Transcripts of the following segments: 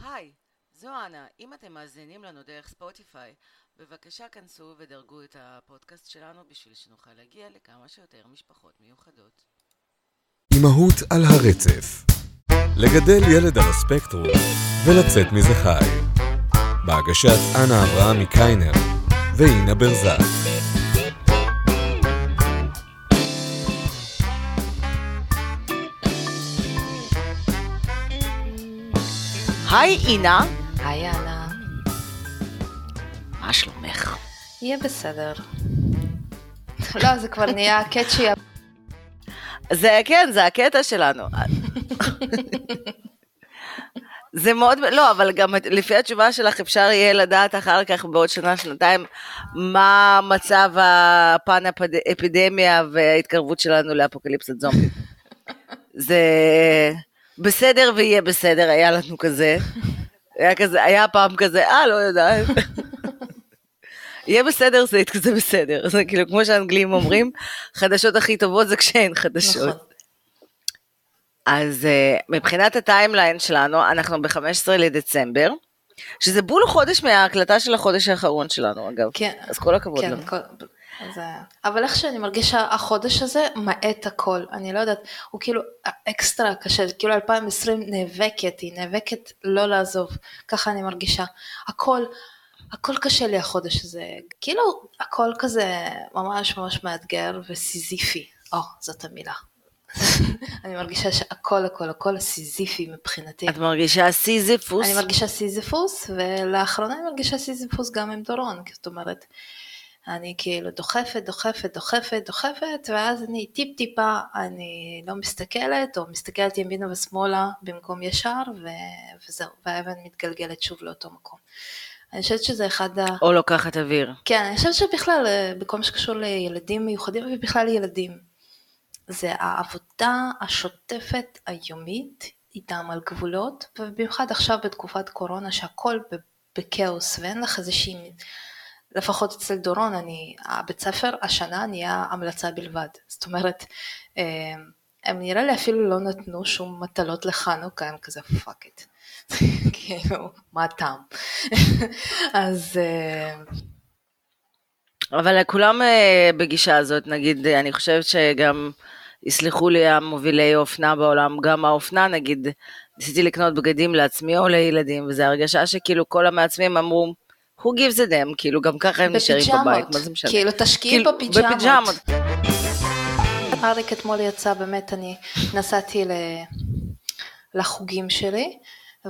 היי, זו אנה. אם אתם מאזינים לנו דרך ספוטיפיי, בבקשה כנסו ודרגו את הפודקאסט שלנו בשביל שנוכל להגיע לכמה שיותר משפחות מיוחדות. אמהות על הרצף לגדל ילד על הספקטרום ולצאת מזה חי. בהגשת אנה אברהם מקיינר ואינה ברזק. היי אינה, היי אנה, מה שלומך? יהיה בסדר. לא, זה כבר נהיה קאצ'י. זה כן, זה הקטע שלנו. זה מאוד, לא, אבל גם לפי התשובה שלך אפשר יהיה לדעת אחר כך בעוד שנה, שנתיים, מה מצב הפן האפידמיה וההתקרבות שלנו לאפוקליפסת זומבי. זה בסדר ויהיה בסדר, היה לנו כזה. היה כזה, היה פעם כזה, אה, לא יודעת. יהיה בסדר, זה כזה בסדר. זה כאילו, כמו שהאנגלים אומרים, חדשות הכי טובות זה כשאין חדשות. נכון. אז uh, מבחינת הטיימליין שלנו, אנחנו ב-15 לדצמבר, שזה בול חודש מההקלטה של החודש האחרון שלנו, אגב. כן. אז כל הכבוד כן, לנו. כל... זה... אבל איך שאני מרגישה, החודש הזה מאט הכל, אני לא יודעת, הוא כאילו אקסטרה קשה, כאילו 2020 נאבקת, היא נאבקת לא לעזוב, ככה אני מרגישה. הכל, הכל קשה לי החודש הזה, כאילו הכל כזה ממש ממש מאתגר וסיזיפי, או, זאת המילה. אני מרגישה שהכל הכל הכל סיזיפי מבחינתי. את מרגישה סיזיפוס? אני מרגישה סיזיפוס, ולאחרונה אני מרגישה סיזיפוס גם עם דורון, זאת אומרת, אני כאילו דוחפת, דוחפת, דוחפת, דוחפת, ואז אני טיפ טיפה, אני לא מסתכלת, או מסתכלת ימינה ושמאלה במקום ישר, ו- וזהו, והאבן מתגלגלת שוב לאותו מקום. אני חושבת שזה אחד ה... או לוקחת אוויר. כן, אני חושבת שבכלל, אה, בכל מה שקשור לילדים מיוחדים, ובכלל ילדים, זה העבודה השוטפת היומית איתם על גבולות, ובמיוחד עכשיו בתקופת קורונה שהכל בכאוס ואין לך איזושהי, לפחות אצל דורון, אני, הבית ספר השנה נהיה המלצה בלבד. זאת אומרת, אה, הם נראה לי אפילו לא נתנו שום מטלות לחנוכה, הם כזה fuck it. כאילו, מה הטעם? אז אה, אבל כולם אה, בגישה הזאת, נגיד, אני חושבת שגם, יסלחו לי המובילי אופנה בעולם, גם האופנה, נגיד, ניסיתי לקנות בגדים לעצמי או לילדים, וזו הרגשה שכאילו כל המעצמים אמרו, who gives a damn, כאילו גם ככה הם נשארים בבית, מה זה משנה? כאילו תשקיעי כאילו, בפיג'מות. בפיג'מות. אריק אתמול יצא, באמת, אני נסעתי ל... לחוגים שלי,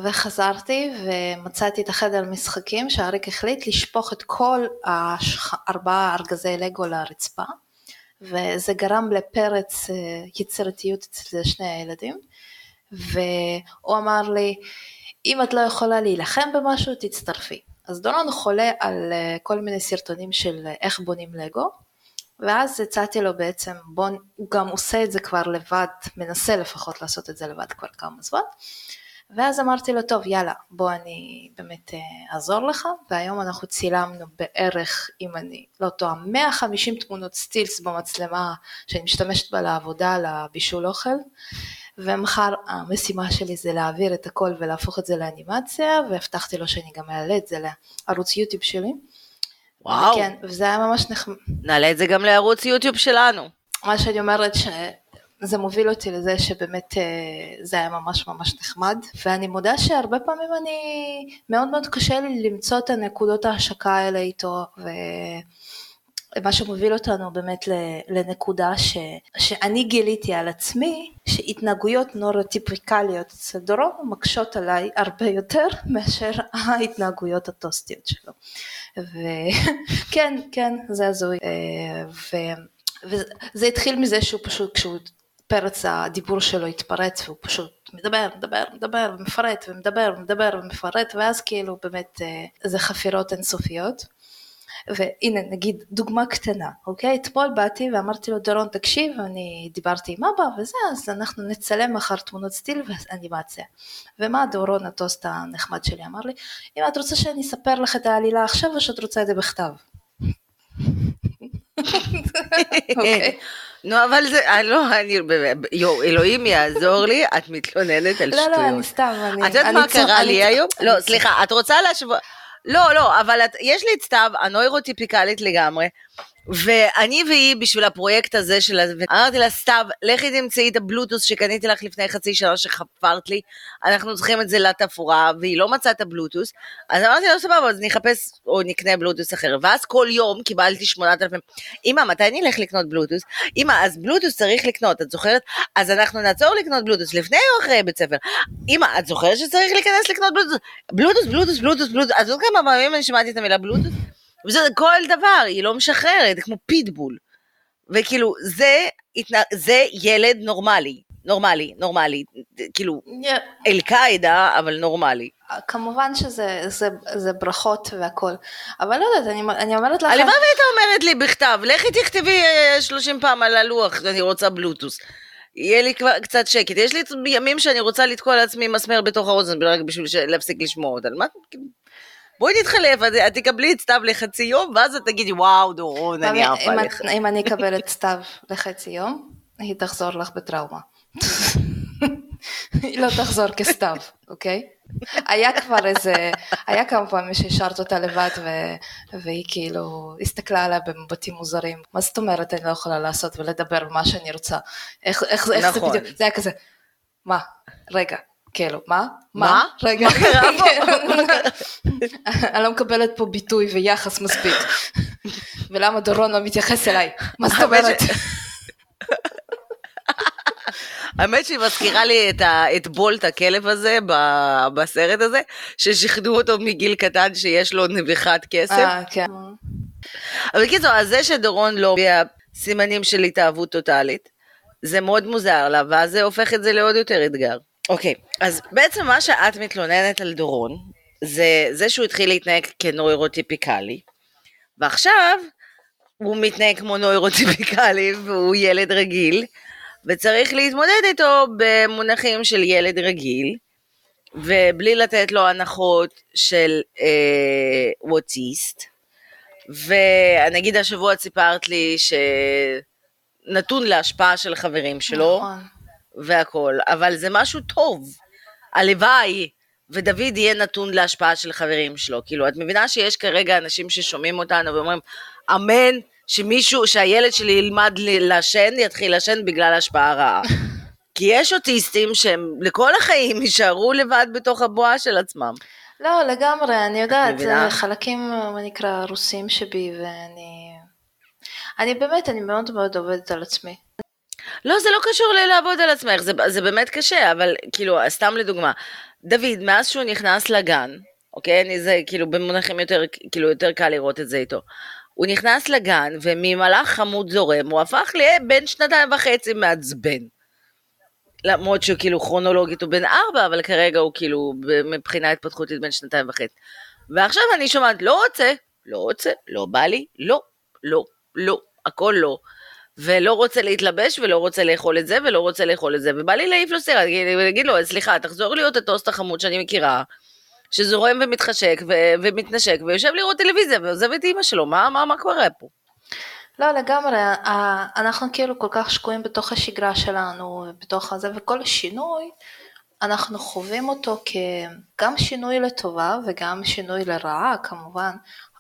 וחזרתי ומצאתי את החדר משחקים שאריק החליט לשפוך את כל. ארבעה ארגזי לגו לרצפה, וזה גרם לפרץ אה, יצירתיות אצל שני הילדים, והוא אמר לי, אם את לא יכולה להילחם במשהו, תצטרפי. אז דורון חולה על אה, כל מיני סרטונים של אה, איך בונים לגו, ואז הצעתי לו בעצם, בוא, הוא גם עושה את זה כבר לבד, מנסה לפחות לעשות את זה לבד כבר כמה זמן, ואז אמרתי לו, טוב, יאללה, בוא אני באמת אה, אעזור לך, והיום אנחנו צילמנו בערך, אם אני לא טועה, 150 תמונות סטילס במצלמה שאני משתמשת בה לעבודה, לבישול אוכל, ומחר המשימה שלי זה להעביר את הכל ולהפוך את זה לאנימציה, והבטחתי לו שאני גם אעלה את זה לערוץ יוטיוב שלי. וואו. כן, וזה היה ממש נחמד. נעלה את זה גם לערוץ יוטיוב שלנו. מה שאני אומרת שזה מוביל אותי לזה שבאמת אה, זה היה ממש ממש נחמד ואני מודה שהרבה פעמים אני מאוד מאוד קשה לי למצוא את הנקודות ההשקה האלה איתו ומה שמוביל אותנו באמת לנקודה ש... שאני גיליתי על עצמי שהתנהגויות נורוטיפיקליות אצל דורון מקשות עליי הרבה יותר מאשר ההתנהגויות הטוסטיות שלו וכן כן זה הזוי אה, ו... וזה התחיל מזה שהוא פשוט, כשהוא פרץ הדיבור שלו התפרץ והוא פשוט מדבר, מדבר, מדבר ומפרט ומדבר ומדבר ומפרט ואז כאילו באמת אה, זה חפירות אינסופיות. והנה נגיד דוגמה קטנה, אוקיי? אתמול באתי ואמרתי לו דורון תקשיב, אני דיברתי עם אבא וזה, אז אנחנו נצלם מחר תמונות סטיל ואנימציה. ומה דורון הטוסט הנחמד שלי אמר לי? אם את רוצה שאני אספר לך את העלילה עכשיו או שאת רוצה את זה בכתב? אוקיי. נו, אבל זה, אני לא, אני, יו, אלוהים יעזור לי, את מתלוננת על לא, שטויות. לא, אני סתם, אני... את יודעת מה קרה לי היום? לא. סליחה, את רוצה להשוות... לא, לא, אבל את, יש לי את סתיו, הנוירוטיפיקלית לגמרי, ואני והיא בשביל הפרויקט הזה של... ה- אמרתי לה, סתיו, לכי תמצאי את הבלוטוס שקניתי לך לפני חצי שנה שחפרת לי, אנחנו צריכים את זה לתפאורה, והיא לא מצאה את הבלוטוס, אז אמרתי לה, סבבה, אז נחפש או נקנה בלוטוס אחר, ואז כל יום קיבלתי 8,000, אמא, מתי נלך לקנות בלוטוס? אמא, אז בלוטוס צריך לקנות, את זוכרת? אז אנחנו נעצור לקנות בלוטוס, לפני או אחרי בית ספר? אמא, את זוכרת שצריך להיכנס לקנות בלוטוס? בלוטוס, בלוטוס, בלוטוס, בלוטוס, את יודעת כמה פעמים אני שמעתי את המילה בלוטוס? וזה כל דבר, היא לא משחררת, כמו פיטבול. וכאילו, זה, זה ילד נורמלי, נורמלי, נורמלי, כאילו, Yeah. אל-קאעידה, אבל נורמלי. כמובן שזה זה, זה ברכות והכל, אבל לא יודעת, אני, אני אומרת לך... הלוואי והייתה אומרת לי בכתב, לכי תכתבי אה, 30 פעם על הלוח, אני רוצה בלוטוס. יהיה לי כבר קצת שקט. יש לי ימים שאני רוצה לתקוע לעצמי מסמר בתוך האוזן, רק בשביל להפסיק לשמוע אותה. מה? בואי נתחלף, את- תקבלי את סתיו לחצי יום, ואז את תגידי, וואו, דורון, אני אם, עליך. אם אני אקבל את סתיו לחצי יום, היא תחזור לך בטראומה. היא לא תחזור כסתיו, אוקיי? היה כבר איזה, היה כמה פעמים שהשארת אותה לבד ו, והיא כאילו הסתכלה עליה במבטים מוזרים. מה זאת אומרת אני לא יכולה לעשות ולדבר מה שאני רוצה? איך, איך, איך נכון. זה בדיוק? זה היה כזה, מה? רגע. כאילו, מה? מה? רגע. מה קרה פה? אני לא מקבלת פה ביטוי ויחס מספיק. ולמה דורון לא מתייחס אליי? מה זאת אומרת? האמת שהיא מזכירה לי את, ה, את בולט, הכלב הזה, ב- בסרט הזה, ששיחדו אותו מגיל קטן שיש לו נביחת כסף. אה, כן. אבל בקיצור, אז זה שדורון לא הביע סימנים של התאהבות טוטאלית, זה מאוד מוזר לה, ואז זה הופך את זה לעוד יותר אתגר. אוקיי, אז בעצם מה שאת מתלוננת על דורון, זה זה שהוא התחיל להתנהג כנוירוטיפיקלי, ועכשיו הוא מתנהג כמו נוירוטיפיקלי, והוא ילד רגיל, וצריך להתמודד איתו במונחים של ילד רגיל, ובלי לתת לו הנחות של אה, אוטיסט. ונגיד השבוע סיפרת לי שנתון להשפעה של חברים שלו, נכון. והכל, אבל זה משהו טוב. הלוואי, ודוד יהיה נתון להשפעה של חברים שלו. כאילו, את מבינה שיש כרגע אנשים ששומעים אותנו ואומרים, אמן, שמישהו, שהילד שלי ילמד לעשן, יתחיל לעשן בגלל השפעה רעה. כי יש אוטיסטים שהם לכל החיים יישארו לבד בתוך הבועה של עצמם. לא, לגמרי, אני יודעת? זה חלקים, מה נקרא, רוסים שבי, ואני... אני באמת, אני מאוד מאוד עובדת על עצמי. לא, זה לא קשור ללעבוד על עצמך, זה, זה באמת קשה, אבל כאילו, סתם לדוגמה, דוד, מאז שהוא נכנס לגן, אוקיי, אני זה כאילו במונחים יותר, כאילו יותר קל לראות את זה איתו. הוא נכנס לגן, וממלאך חמוד זורם, הוא הפך לבן שנתיים וחצי מעצבן. למרות שהוא כאילו כרונולוגית הוא בן ארבע, אבל כרגע הוא כאילו מבחינה התפתחותית בן שנתיים וחצי. ועכשיו אני שומעת, לא רוצה, לא רוצה, לא בא לי, לא, לא, לא, הכל לא. ולא רוצה להתלבש, ולא רוצה לאכול את זה, ולא רוצה לאכול את זה, ובא לי להעיף לו סירה, להגיד לו, סליחה, תחזור להיות הטוסט החמוד שאני מכירה, שזורם ומתחשק ו- ומתנשק, ויושב לראות טלוויזיה, ועוזב את אימא שלו, מה, מה, מה קורה פה? לא, לגמרי, אנחנו כאילו כל כך שקועים בתוך השגרה שלנו, בתוך הזה, וכל שינוי, אנחנו חווים אותו כגם שינוי לטובה וגם שינוי לרעה כמובן.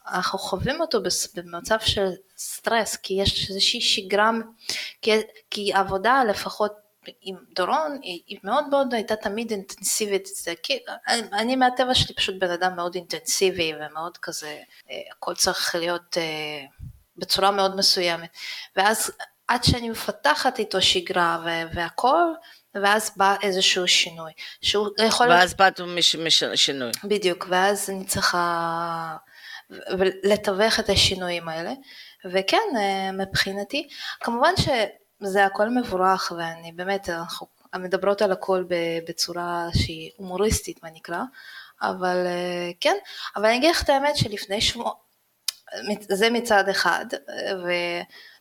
אנחנו חווים אותו במצב של סטרס, כי יש איזושהי שגרה, כי, כי עבודה לפחות עם דורון היא, מאוד מאוד הייתה תמיד אינטנסיבית, זה, כי, אני, אני מהטבע שלי פשוט בן אדם מאוד אינטנסיבי ומאוד כזה, אה, הכל צריך להיות אה, בצורה מאוד מסוימת, ואז עד שאני מפתחת איתו שגרה ו- והכל, ואז בא איזשהו שינוי, שהוא יכול להיות ואז מש, מש, שינוי. בדיוק, ואז אני צריכה לתווך את השינויים האלה, וכן, אה, מבחינתי, כמובן שזה הכל מבורך, ואני באמת, אנחנו מדברות על הכל בצורה שהיא הומוריסטית, מה נקרא, אבל אה, כן, אבל אני אגיד לך את האמת שלפני שבוע, זה מצד אחד,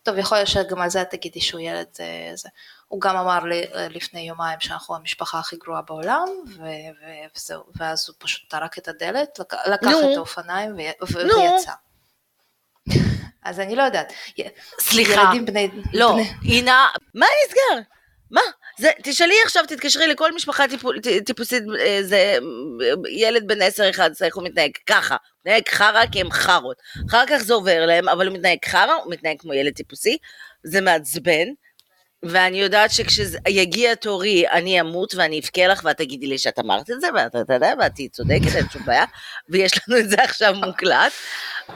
וטוב, יכול להיות שגם על זה תגידי שהוא ילד, אה, זה. הוא גם אמר לי אה, לפני יומיים שאנחנו המשפחה הכי גרועה בעולם, ו- וזהו, ואז הוא פשוט טרק את הדלת, לק- לקח נו. את האופניים ו- ו- נו. ויצא. אז אני לא יודעת. סליחה, ילדים בני... לא, בני... אינה, מה נסגר? מה? זה, תשאלי עכשיו, תתקשרי לכל משפחה טיפול, טיפוסית, אה, זה ילד בן 10-11, איך הוא מתנהג ככה. מתנהג חרא כי הם חארות. אחר כך זה עובר להם, אבל הוא מתנהג חרא, הוא מתנהג כמו ילד טיפוסי, זה מעצבן. ואני יודעת שכשיגיע תורי אני אמות ואני אבכה לך ואת תגידי לי שאת אמרת את זה ואת יודע ואת תהיי צודקת אין שום בעיה ויש לנו את זה עכשיו מוקלט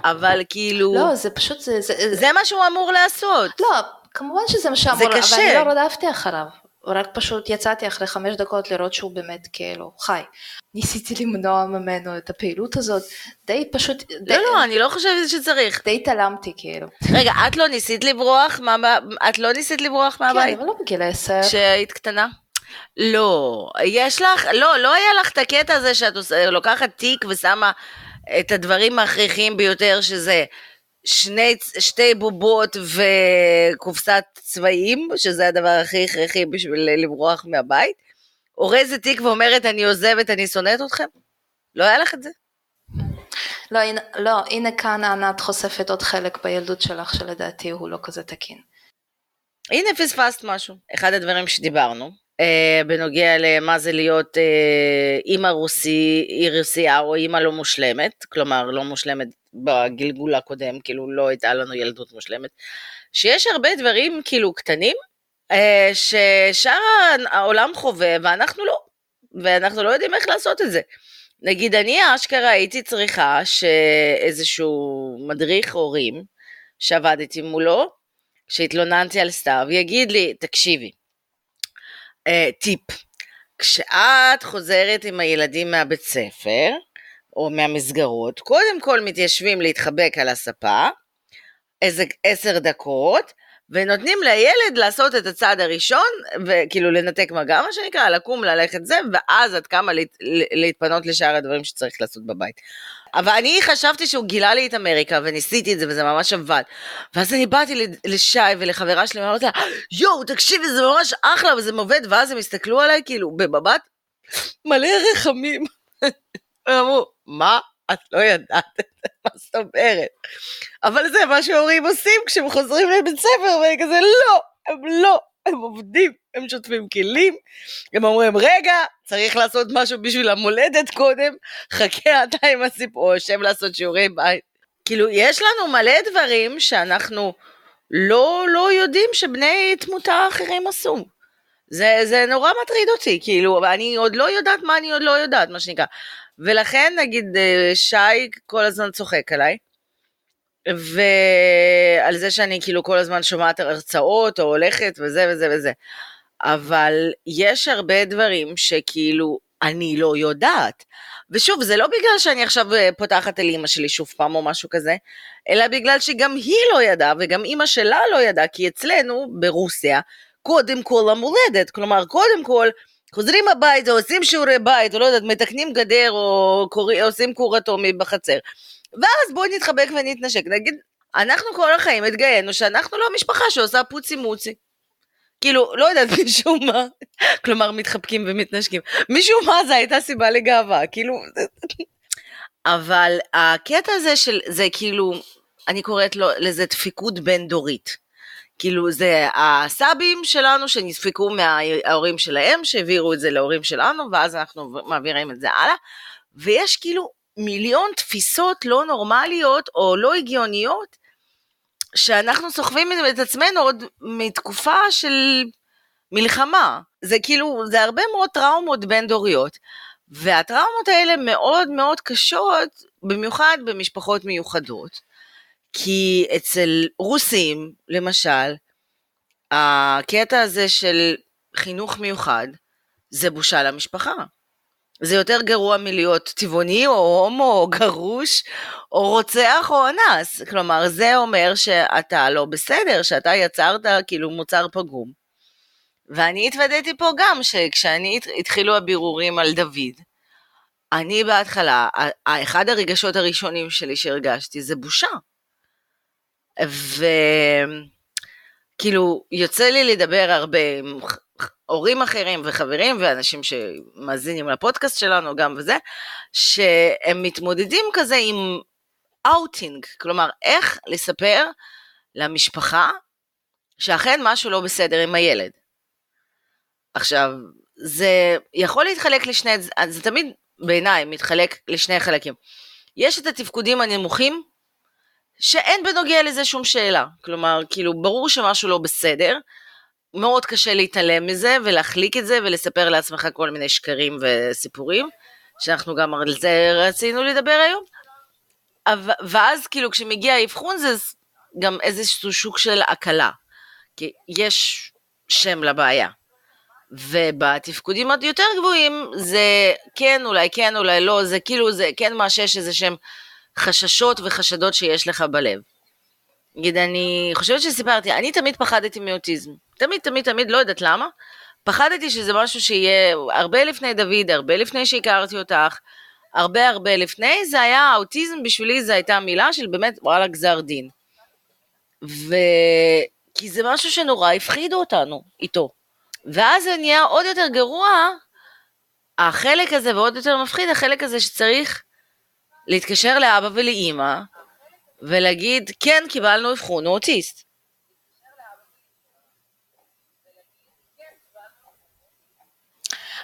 אבל כאילו לא, זה פשוט, זה... זה, זה מה שהוא אמור לעשות לא, כמובן שזה מה שאמור, אבל. אני לא רדפתי אחריו. רק פשוט יצאתי אחרי חמש דקות לראות שהוא באמת כאילו חי. ניסיתי למנוע ממנו את הפעילות הזאת, די פשוט, די, לא לא אני לא חושבת שצריך די התעלמתי כאילו. רגע את לא ניסית לברוח מה- את לא ניסית לברוח כן, מהבית אבל לא בגיל עשר. כשהיית קטנה? לא, יש לך, לא, לא היה לך את הקטע הזה שאת עושה, לוקחת תיק ושמה את הדברים ההכרחיים ביותר, שזה שני, שתי בובות וקופסת צבעים, שזה הדבר הכי הכרחי בשביל לברוח מהבית, אורזת תיק ואומרת, אני עוזבת, אני שונאת אתכם? לא היה לך את זה? לא, הנה, לא, הנה כאן ענת חושפת עוד חלק בילדות שלך שלדעתי הוא לא כזה תקין. הנה פספסת משהו. אחד הדברים שדיברנו, בנוגע למה זה להיות אה, אימא רוסי, אי רוסייה או אימא לא מושלמת, כלומר לא מושלמת בגלגול הקודם, כאילו לא הייתה לנו ילדות מושלמת, שיש הרבה דברים כאילו קטנים, אה, ששאר העולם חווה ואנחנו לא, ואנחנו לא יודעים איך לעשות את זה. נגיד אני אשכרה הייתי צריכה שאיזשהו מדריך הורים שעבדתי מולו, כשהתלוננתי על סתיו, יגיד לי, תקשיבי, אה, טיפ, כשאת חוזרת עם הילדים מהבית ספר, או מהמסגרות, קודם כל מתיישבים להתחבק על הספה, איזה עשר דקות, ונותנים לילד לעשות את הצעד הראשון, וכאילו לנתק מגע, מה שנקרא, לקום, ללכת זה, ואז עד כמה להת, להתפנות לשאר הדברים שצריך לעשות בבית. אבל אני חשבתי שהוא גילה לי את אמריקה, וניסיתי את זה, וזה ממש עבד. ואז אני באתי לשי ולחברה שלי, ואמרתי לה, יואו, תקשיבי, זה ממש אחלה, וזה עובד, ואז הם הסתכלו עליי, כאילו, במבט מלא רחמים. הם אמרו, מה? את לא ידעת מה זאת אומרת? אבל זה מה שהורים עושים כשהם חוזרים לבית ספר, והם כזה, לא, הם לא, הם עובדים, הם שוטפים כלים, הם אומרים, רגע, צריך לעשות משהו בשביל המולדת קודם, חכה אתה עם הסיפור, יושב לעשות שיעורי בית. כאילו, יש לנו מלא דברים שאנחנו לא, לא יודעים שבני תמותה אחרים עשו. זה, זה נורא מטריד אותי, כאילו, אני עוד לא יודעת מה אני עוד לא יודעת, מה שנקרא. ולכן, נגיד, שי כל הזמן צוחק עליי, ועל זה שאני כאילו כל הזמן שומעת הרצאות, או הולכת, וזה וזה וזה. אבל יש הרבה דברים שכאילו אני לא יודעת. ושוב, זה לא בגלל שאני עכשיו אה, פותחת על אימא שלי שוב פעם או משהו כזה, אלא בגלל שגם היא לא ידעה וגם אימא שלה לא ידעה, כי אצלנו, ברוסיה, קודם כל המולדת, כלומר, קודם כל, חוזרים הביתה, עושים שיעורי בית, או לא יודעת, מתקנים גדר, או קור... עושים כור אטומי בחצר. ואז בואי נתחבק ונתנשק. נגיד, אנחנו כל החיים התגאינו שאנחנו לא משפחה שעושה פוצי מוצי. כאילו, לא יודעת משום מה, כלומר מתחבקים ומתנשקים, משום מה זו הייתה סיבה לגאווה, כאילו, אבל הקטע הזה של, זה כאילו, אני קוראת לו, לזה דפיקות בין דורית. כאילו זה הסבים שלנו שנדפקו מההורים שלהם, שהעבירו את זה להורים שלנו, ואז אנחנו מעבירים את זה הלאה, ויש כאילו מיליון תפיסות לא נורמליות או לא הגיוניות, שאנחנו סוחבים את עצמנו עוד מתקופה של מלחמה. זה כאילו, זה הרבה מאוד טראומות בין דוריות. והטראומות האלה מאוד מאוד קשות, במיוחד במשפחות מיוחדות. כי אצל רוסים, למשל, הקטע הזה של חינוך מיוחד, זה בושה למשפחה. זה יותר גרוע מלהיות טבעוני או הומו או גרוש או רוצח או אנס. כלומר, זה אומר שאתה לא בסדר, שאתה יצרת כאילו מוצר פגום. ואני התוודעתי פה גם שכשאני התחילו הבירורים על דוד, אני בהתחלה, אחד הרגשות הראשונים שלי שהרגשתי זה בושה. וכאילו, יוצא לי לדבר הרבה עם הורים אחרים וחברים ואנשים שמאזינים לפודקאסט שלנו גם וזה, שהם מתמודדים כזה עם אאוטינג, כלומר, איך לספר למשפחה שאכן משהו לא בסדר עם הילד. עכשיו, זה יכול להתחלק לשני, זה תמיד בעיניי מתחלק לשני חלקים. יש את התפקודים הנמוכים, שאין בנוגע לזה שום שאלה. כלומר, כאילו, ברור שמשהו לא בסדר, מאוד קשה להתעלם מזה ולהחליק את זה ולספר לעצמך כל מיני שקרים וסיפורים, שאנחנו גם על זה רצינו לדבר היום. ואז כאילו כשמגיע האבחון זה גם איזשהו שוק של הקלה, כי יש שם לבעיה. ובתפקודים עוד יותר גבוהים זה כן, אולי כן, אולי לא, זה כאילו, זה כן מאשש איזה שהם חששות וחשדות שיש לך בלב. נגיד, אני חושבת שסיפרתי, אני תמיד פחדתי מאוטיזם. תמיד, תמיד, תמיד, לא יודעת למה. פחדתי שזה משהו שיהיה הרבה לפני דוד, הרבה לפני שהכרתי אותך, הרבה הרבה לפני, זה היה, האוטיזם בשבילי זה הייתה מילה של באמת, וואלה, גזר דין. ו... כי זה משהו שנורא הפחידו אותנו איתו. ואז זה נהיה עוד יותר גרוע, החלק הזה, ועוד יותר מפחיד, החלק הזה שצריך להתקשר לאבא ולאימא, ולהגיד, כן, קיבלנו אבחון, הוא אוטיסט.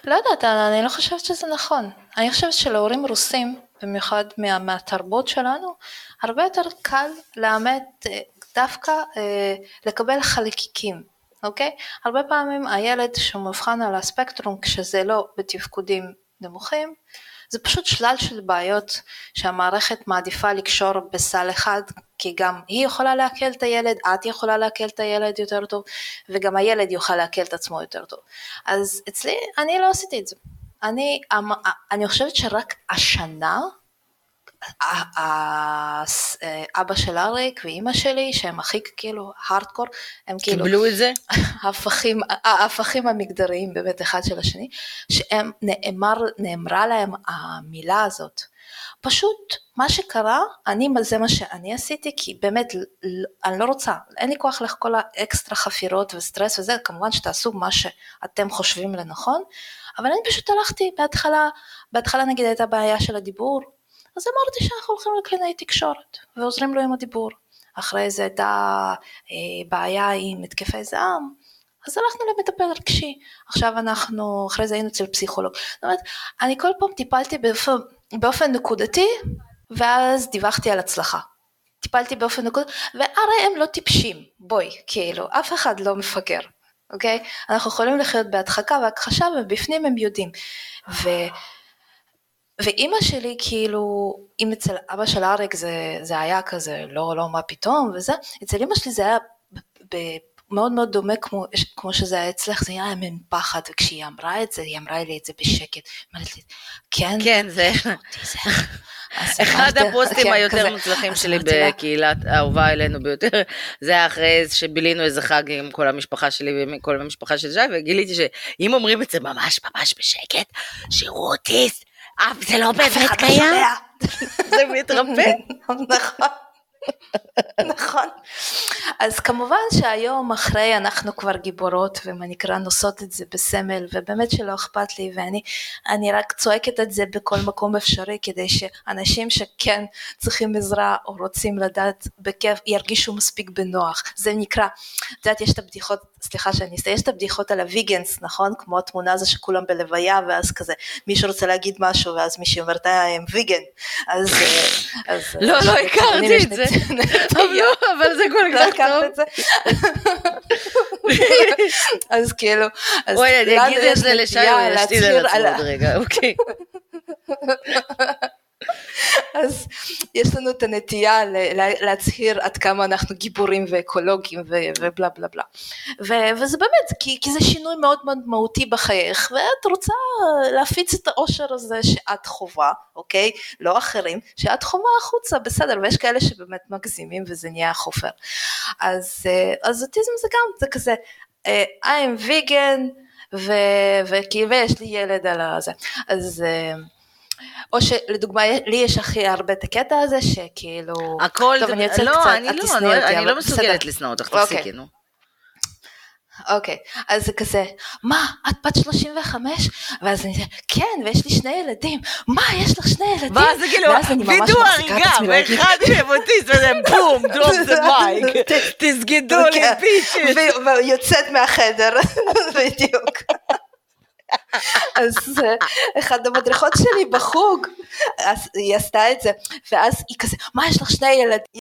לא יודעת, אני לא חושבת שזה נכון. אני חושבת שלהורים רוסים, במיוחד מה, מהתרבות שלנו, הרבה יותר קל לאמת אה, דווקא אה, לקבל חלקיקים, אוקיי? הרבה פעמים הילד שמאובחן על הספקטרום כשזה לא בתפקודים נמוכים, זה פשוט שלל של בעיות שהמערכת מעדיפה לקשור בסל אחד, כי גם היא יכולה לעכל את הילד, את יכולה לעכל את הילד יותר טוב, וגם הילד יוכל לעכל את עצמו יותר טוב. אז אצלי, אני לא עשיתי את זה. אני, אני חושבת שרק השנה אבא של אריק ואימא שלי שהם הכי כאילו הארדקור הם כאילו קיבלו את זה? ההפכים, ההפכים המגדריים באמת אחד של השני שהם נאמר, נאמרה להם המילה הזאת פשוט מה שקרה אני זה מה שאני עשיתי כי באמת אני לא רוצה אין לי כוח לכל האקסטרה חפירות וסטרס וזה כמובן שתעשו מה שאתם חושבים לנכון אבל אני פשוט הלכתי בהתחלה בהתחלה נגיד הייתה בעיה של הדיבור אז אמרתי שאנחנו הולכים לקלינאי תקשורת ועוזרים לו עם הדיבור. אחרי זה הייתה אה, בעיה עם התקפי זעם, אז הלכנו למטפל רגשי. עכשיו אנחנו, אחרי זה היינו אצל פסיכולוג. זאת אומרת, אני כל פעם טיפלתי באופן, באופן נקודתי, ואז דיווחתי על הצלחה. טיפלתי באופן נקודתי, והרי הם לא טיפשים, בואי, כאילו, אף אחד לא מפגר, אוקיי? אנחנו יכולים לחיות בהדחקה והכחשה, ובפנים הם יודעים. ו... ואימא שלי כאילו, אם אצל אבא של אריק זה, זה היה כזה, לא, לא, מה פתאום וזה, אצל אימא שלי זה היה ב, ב, מאוד מאוד דומה כמו, כמו שזה היה אצלך, זה היה מין פחד, וכשהיא אמרה את זה, היא אמרה לי את זה בשקט, אמרת לי, כן, כן, זה... אחד הפוסטים כן, היותר מוצלחים שלי בקהילת האהובה אלינו ביותר, זה היה אחרי שבילינו איזה חג עם כל המשפחה שלי ועם כל המשפחה של שי, וגיליתי שאם אומרים את זה ממש ממש בשקט, שהוא אוטיסט, אה, זה לא באמת קיים? זה מתרפא. נכון. נכון. אז כמובן שהיום אחרי אנחנו כבר גיבורות ומה נקרא נושאות את זה בסמל ובאמת שלא אכפת לי ואני אני רק צועקת את זה בכל מקום אפשרי כדי שאנשים שכן צריכים עזרה או רוצים לדעת בכיף ירגישו מספיק בנוח זה נקרא, את יודעת יש את הבדיחות, סליחה שאני אעשה, יש את הבדיחות על הוויגנס נכון? כמו התמונה הזו שכולם בלוויה ואז כזה מישהו רוצה להגיד משהו ואז מישהו אומרת אה הם ויגן אז, אז לא לא הכרתי את זה אבל זה כל כך טוב. אז כאילו, וואי, אני אגיד את זה לשי, הוא ישתיל על עצמו עוד רגע, אוקיי. אז יש לנו את הנטייה להצהיר עד כמה אנחנו גיבורים ואקולוגים ובלה בלה בלה. וזה באמת, כי, כי זה שינוי מאוד מאוד מהותי בחייך, ואת רוצה להפיץ את האושר הזה שאת חובה, אוקיי? לא אחרים, שאת חובה החוצה, בסדר, ויש כאלה שבאמת מגזימים וזה נהיה חופר. אז, אה, אז אוטיזם זה גם, זה כזה, אה, I am vegan, וכאילו יש לי ילד על הזה. אז... או שלדוגמה לי יש הכי הרבה את הקטע הזה שכאילו, הכל, טוב אני יוצאת לא, קצת, אני לא, אני, אני לא מסוגלת לשנוא אותך, תפסיקי אוקיי. נו. אוקיי, אז זה כזה, מה, את בת 35? ואז אני, כן, ויש לי שני ילדים. מה, יש לך שני ילדים? ואז זה כאילו, את הריגה, ואחד מהם אוטיסט, וזה בום, drop the mic, תסגדו לי כן. bitches. ו- ויוצאת מהחדר, בדיוק. אז אה, אחת המדריכות שלי בחוג, אז היא עשתה את זה, ואז היא כזה, מה יש לך שני ילדים?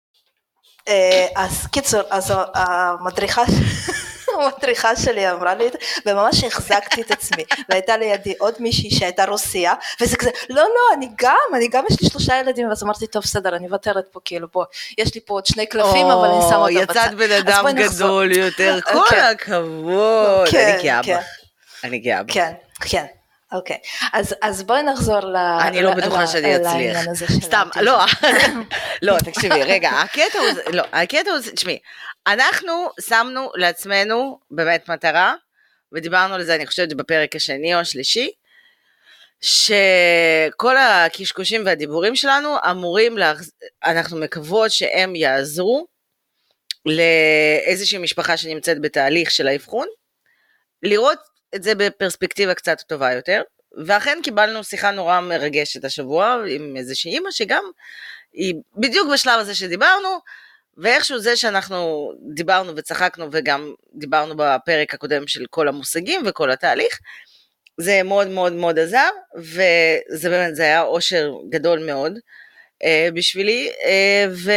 אה, אז קיצור, אז המדריכה, המדריכה שלי אמרה לי את זה, וממש החזקתי את עצמי, והייתה לידי עוד מישהי שהייתה רוסייה, וזה כזה, לא, לא, אני גם, אני גם יש לי שלושה ילדים, ואז אמרתי, טוב, בסדר, אני מוותרת פה, כאילו, בוא, יש לי פה עוד שני קלפים, אבל אני שמה או, אותם בצד. יצאת בן אדם. גדול יותר, כל כן. הכבוד. כן, אני כן. בך. אני גאה בך. כן, כן. אוקיי, אז, אז בואי נחזור ל... אני לא בטוחה שאני אצליח. סתם. לא, לא, תקשיבי, רגע, הקטע הוא, לא, הקטע הוא, תשמעי, אנחנו שמנו לעצמנו באמת מטרה, ודיברנו על זה, אני חושבת, בפרק השני או השלישי, שכל הקשקושים והדיבורים שלנו אמורים, להחז... אנחנו מקוות שהם יעזרו לאיזושהי משפחה שנמצאת בתהליך של האבחון, לראות את זה בפרספקטיבה קצת טובה יותר, ואכן קיבלנו שיחה נורא מרגשת השבוע עם איזושהי אימא שגם היא בדיוק בשלב הזה שדיברנו, ואיכשהו זה שאנחנו דיברנו וצחקנו וגם דיברנו בפרק הקודם של כל המושגים וכל התהליך, זה מאוד מאוד מאוד עזר, וזה באמת, זה היה אושר גדול מאוד אה, בשבילי, אה, ו...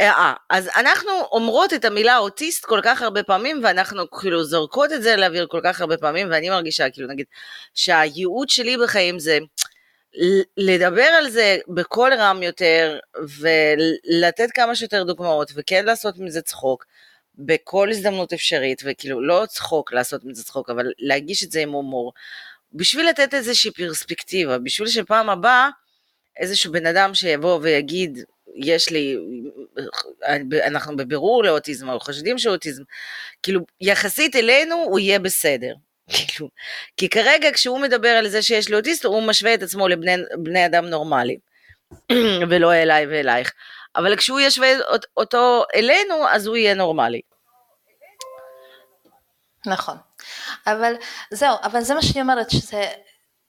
אה, אז אנחנו אומרות את המילה אוטיסט כל כך הרבה פעמים, ואנחנו כאילו זורקות את זה לאוויר כל כך הרבה פעמים, ואני מרגישה כאילו נגיד שהייעוד שלי בחיים זה לדבר על זה בקול רם יותר, ולתת כמה שיותר דוגמאות, וכן לעשות מזה צחוק, בכל הזדמנות אפשרית, וכאילו לא צחוק לעשות מזה צחוק, אבל להגיש את זה עם הומור, בשביל לתת איזושהי פרספקטיבה, בשביל שפעם הבאה איזשהו בן אדם שיבוא ויגיד, יש לי, אנחנו בבירור לאוטיזם, או חושדים שאוטיזם, כאילו, יחסית אלינו הוא יהיה בסדר. כאילו, כי כרגע כשהוא מדבר על זה שיש לי אוטיסט, הוא משווה את עצמו לבני בני אדם נורמליים, ולא אליי ואלייך. אבל כשהוא ישווה אות- אותו אלינו, אז הוא יהיה נורמלי. נכון. אבל זהו, אבל זה מה שאני אומרת, שזה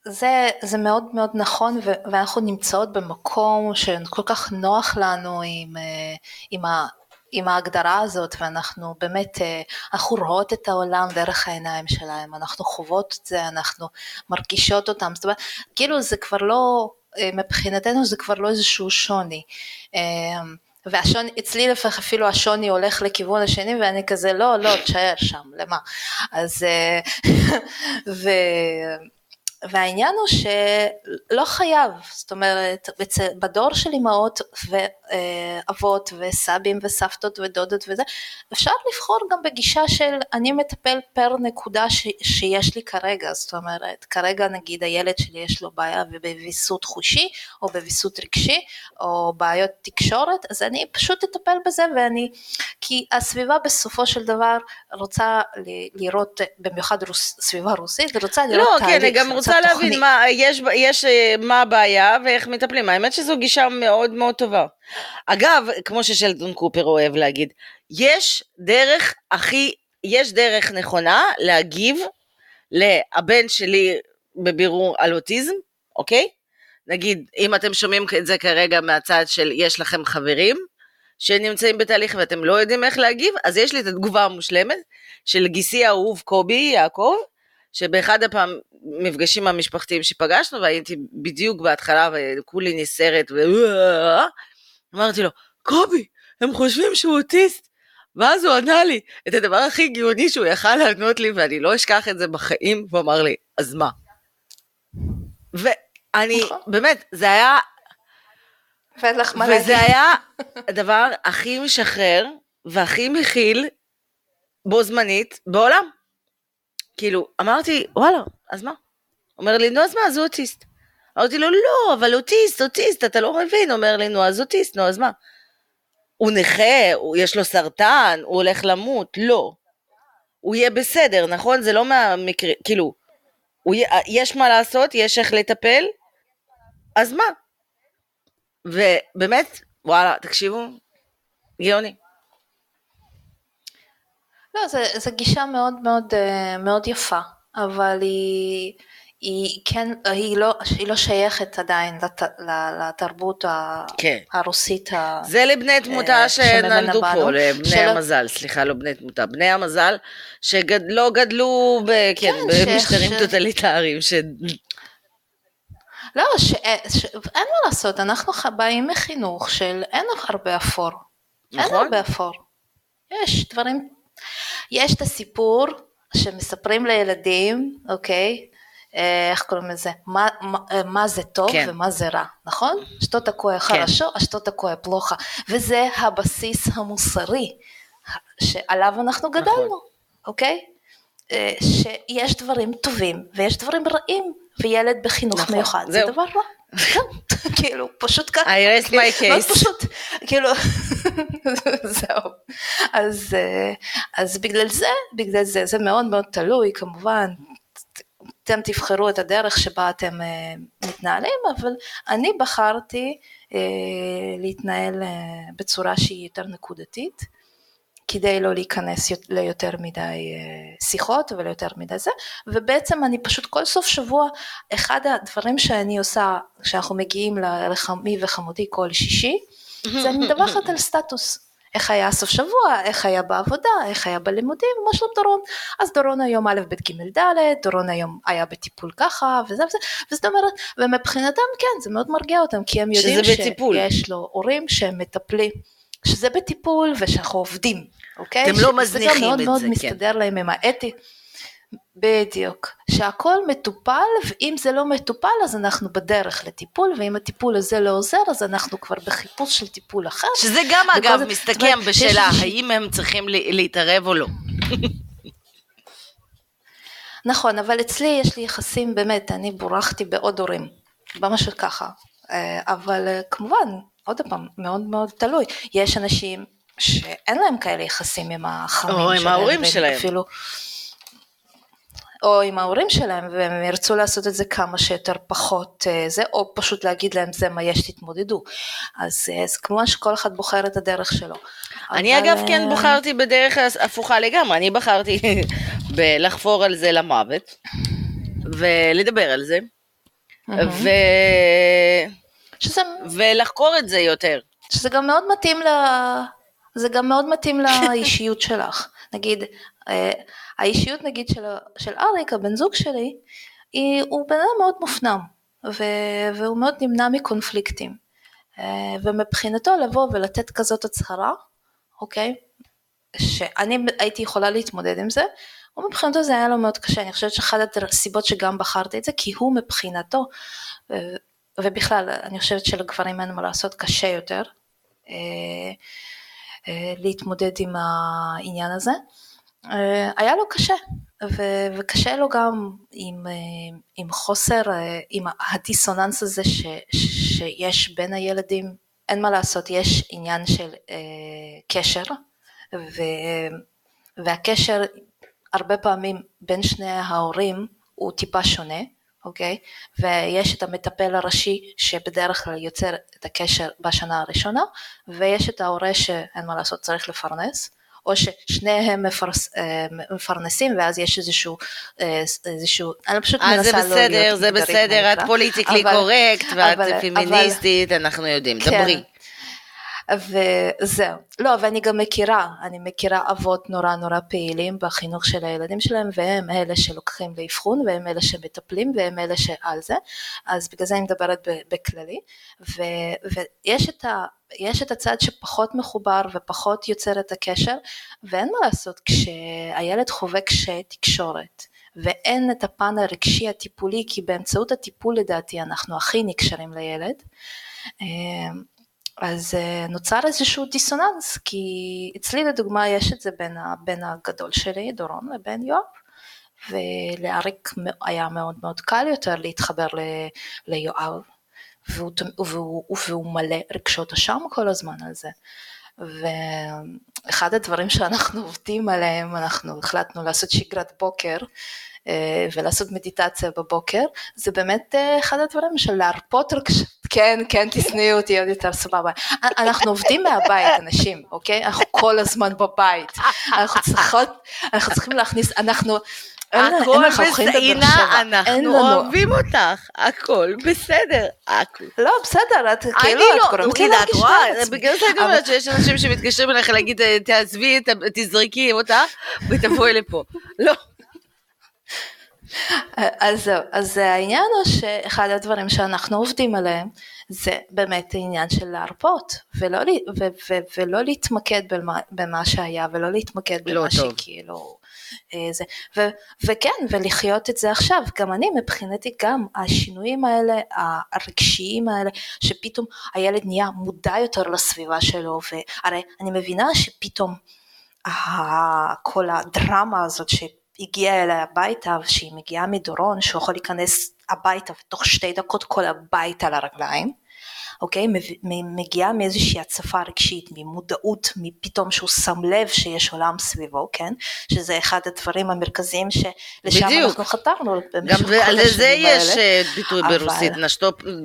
זה, זה מאוד מאוד נכון, ו- ואנחנו נמצאות במקום שכל כך נוח לנו עם, אה, עם, ה, עם ההגדרה הזאת, ואנחנו באמת, אה, אנחנו רואות את העולם דרך העיניים שלהם, אנחנו חוות את זה, אנחנו מרגישות אותם, זאת אומרת, כאילו זה כבר לא, אה, מבחינתנו זה כבר לא איזשהו שוני. והשוני, אצלי לפעמים אפילו השוני הולך לכיוון השני ואני כזה לא, לא, תשאר שם, למה? אז, ו... והעניין הוא שלא חייב, זאת אומרת, בדור של אמהות ואבות וסבים וסבתות ודודות וזה, אפשר לבחור גם בגישה של אני מטפל פר נקודה ש, שיש לי כרגע, זאת אומרת, כרגע נגיד הילד שלי יש לו בעיה בוויסות חושי או בוויסות רגשי או בעיות תקשורת, אז אני פשוט אטפל בזה ואני, כי הסביבה בסופו של דבר רוצה ל- לראות, במיוחד רוס, סביבה רוסית, רוצה לראות לא, תהליך, כן, אני גם רוצה להבין. מה, יש, יש, אה, מה הבעיה ואיך מטפלים. האמת שזו גישה מאוד מאוד טובה. אגב, כמו ששלטון קופר אוהב להגיד, יש דרך הכי, יש דרך נכונה להגיב לבן שלי בבירור על אוטיזם, אוקיי? נגיד, אם אתם שומעים את זה כרגע מהצד של יש לכם חברים שנמצאים בתהליך ואתם לא יודעים איך להגיב, אז יש לי את התגובה המושלמת של גיסי האהוב קובי יעקב, שבאחד המפגשים המשפחתיים שפגשנו, והייתי בדיוק בהתחלה וכולי נסערת, ו... אמרתי לו, קובי, הם חושבים שהוא אוטיסט. ואז הוא ענה לי את הדבר הכי גאוני שהוא יכל לענות לי, ואני לא אשכח את זה בחיים, הוא אמר לי, אז מה? ואני, נכון. באמת, זה היה, לך מה להגיד. וזה היה הדבר הכי משחרר והכי מכיל בו זמנית בעולם. כאילו, אמרתי, וואלה, אז מה? אומר לי, נו, אז מה, אז הוא אוטיסט. אמרתי לו, לא, אבל אוטיסט, אוטיסט, אתה לא מבין. אומר לי, נו, אז אוטיסט, נו, אז מה? הוא נכה, הוא, יש לו סרטן, הוא הולך למות, לא. הוא יהיה בסדר, נכון? זה לא מהמקרה, כאילו, הוא, יש מה לעשות, יש איך לטפל, אז מה? ובאמת, וואלה, תקשיבו, גאוני. לא, זו גישה מאוד מאוד, אה, מאוד יפה, אבל היא, היא כן, היא לא, היא לא שייכת עדיין לת, לתרבות כן. הרוסית. זה לבני תמותה שנולדו פה, לבני שלא... המזל, סליחה, לא בני תמותה, בני המזל שלא גד, לא גדלו ב, כן, כן, במשטרים ש... טוטליטריים. ש... לא, ש... ש... אין מה לעשות, אנחנו באים מחינוך של אין הרבה אפור. נכון. אין הרבה אפור. יש דברים, יש את הסיפור שמספרים לילדים, אוקיי? אה, איך קוראים לזה? מה, מה, מה זה טוב כן. ומה זה רע, נכון? что такое хорошо, а что такое плохо, וזה הבסיס המוסרי שעליו אנחנו גדלנו, נכון. אוקיי? אה, שיש דברים טובים ויש דברים רעים, וילד בחינוך נכון, מיוחד זה דבר רע. כאילו, פשוט ככה. I rest my case. מאוד פשוט, כאילו, זהו. אז, אה, אז בגלל זה, בגלל זה, זה מאוד מאוד תלוי כמובן, אתם תבחרו את הדרך שבה אתם אה, מתנהלים, אבל אני בחרתי אה, להתנהל בצורה שהיא יותר נקודתית. כדי לא להיכנס ליותר מדי אה, שיחות וליותר מדי זה, ובעצם אני פשוט כל סוף שבוע, אחד הדברים שאני עושה כשאנחנו מגיעים לחמי וחמודי כל שישי, זה אני מדווחת על סטטוס. איך היה סוף שבוע, איך היה בעבודה, איך היה בלימודים, מה שלום דורון. אז דורון היום א', ב', ג', ד', דורון היום היה בטיפול ככה, וזה וזה, וזאת אומרת, ומבחינתם כן, זה מאוד מרגיע אותם, כי הם יודעים שיש לו הורים שהם מטפלים. שזה בטיפול ושאנחנו עובדים, אוקיי? אתם לא מזניחים את זה, זה גם מאוד מאוד כן. מסתדר להם עם האתי. בדיוק, שהכל מטופל ואם זה לא מטופל אז אנחנו בדרך לטיפול ואם הטיפול הזה לא עוזר אז אנחנו כבר בחיפוש של טיפול אחר. שזה גם אגב זה, מסתכם בשאלה יש... האם הם צריכים להתערב או לא. נכון, אבל אצלי יש לי יחסים באמת, אני בורחתי בעוד הורים, ממש ככה, אה, אבל אה, כמובן עוד פעם, מאוד מאוד תלוי. יש אנשים שאין להם כאלה יחסים עם החמים שלהם. או עם ההורים שלהם. אפילו, או עם ההורים שלהם, והם ירצו לעשות את זה כמה שיותר פחות אה, זה, או פשוט להגיד להם זה מה יש, תתמודדו. אז, אה, אז כמובן שכל אחד בוחר את הדרך שלו. אני אבל... אגב כן אה, בוחרתי בדרך הפוכה לגמרי, אני בחרתי בלחפור על זה למוות, ולדבר על זה, ו... שזה... ולחקור את זה יותר. שזה גם מאוד מתאים ל... זה גם מאוד מתאים לאישיות שלך. נגיד, אה, האישיות נגיד של, של אריק, הבן זוג שלי, היא, הוא בן אדם מאוד מופנם, ו, והוא מאוד נמנע מקונפליקטים. אה, ומבחינתו לבוא ולתת כזאת הצהרה, אוקיי, שאני הייתי יכולה להתמודד עם זה, ומבחינתו זה היה לו מאוד קשה, אני חושבת שאחת הסיבות שגם בחרתי את זה, כי הוא מבחינתו, אה, ובכלל, אני חושבת שלגברים אין מה לעשות, קשה יותר אה, אה, להתמודד עם העניין הזה. אה, היה לו קשה, ו- וקשה לו גם עם, עם חוסר, עם הדיסוננס הזה ש- שיש בין הילדים, אין מה לעשות, יש עניין של קשר, ו- והקשר הרבה פעמים בין שני ההורים הוא טיפה שונה, אוקיי? ויש את המטפל הראשי שבדרך כלל יוצר את הקשר בשנה הראשונה, ויש את ההורה שאין מה לעשות, צריך לפרנס, או ששניהם מפרס, אה, מפרנסים ואז יש איזשהו, אה, איזשהו אני פשוט מנסה לא להיות... זה בסדר, זה בסדר, את פוליטיקלי קורקט ואת אבל, פמיניסטית, אבל, אנחנו יודעים, כן, דברי. וזהו. לא, ואני גם מכירה, אני מכירה אבות נורא נורא פעילים בחינוך של הילדים שלהם, והם אלה שלוקחים לאבחון, והם אלה שמטפלים, והם אלה שעל זה, אז בגלל זה אני מדברת בכללי, ו, ויש את ה... יש את הצד שפחות מחובר ופחות יוצר את הקשר, ואין מה לעשות כשהילד חווה קשיי תקשורת. ואין את הפן הרגשי הטיפולי, כי באמצעות הטיפול לדעתי אנחנו הכי נקשרים לילד. אז אה, נוצר איזשהו דיסוננס, כי אצלי לדוגמה יש את זה בין הבן הגדול שלי, דורון, לבין יואב, ולאריק היה מאוד מאוד קל יותר להתחבר ל, ליואב, והוא, והוא, והוא מלא רגשות אשם כל הזמן על זה. ואחד הדברים שאנחנו עובדים עליהם, אנחנו החלטנו לעשות שגרת בוקר, ולעשות מדיטציה בבוקר, זה באמת אה, אחד הדברים של להרפות רגשות, כן, כן, תשנאי אותי עוד יותר, סבבה. אנחנו עובדים מהבית, אנשים, אוקיי? אנחנו כל הזמן בבית. אנחנו צריכות, אנחנו צריכים להכניס, אנחנו... הכל בסדר, אנחנו אוהבים אותך, הכל בסדר, הכל. לא, בסדר, את כאילו, את לא, גורמת לי להרגיש בגלל זה אני אומרת שיש אנשים שמתקשרים אליך להגיד, תעזבי, תזרקי אותה, ותבואי לפה. לא. אז זהו, אז העניין הוא שאחד הדברים שאנחנו עובדים עליהם זה באמת העניין של להרפות ולא, ו, ו, ולא להתמקד במה, במה שהיה ולא להתמקד לא במה טוב. שכאילו אה, זה, ו, וכן ולחיות את זה עכשיו, גם אני מבחינתי גם השינויים האלה הרגשיים האלה שפתאום הילד נהיה מודע יותר לסביבה שלו והרי אני מבינה שפתאום כל הדרמה הזאת ש... הגיעה אליי הביתה, שהיא מגיעה מדורון, שהוא יכול להיכנס הביתה ותוך שתי דקות כל הבית על הרגליים, אוקיי? מגיעה מאיזושהי הצפה רגשית, ממודעות, מפתאום שהוא שם לב שיש עולם סביבו, כן? שזה אחד הדברים המרכזיים שלשם בדיוק. אנחנו חתרנו במשך כל השנים האלה. גם לזה יש אה, ביטוי אבל... ברוסית,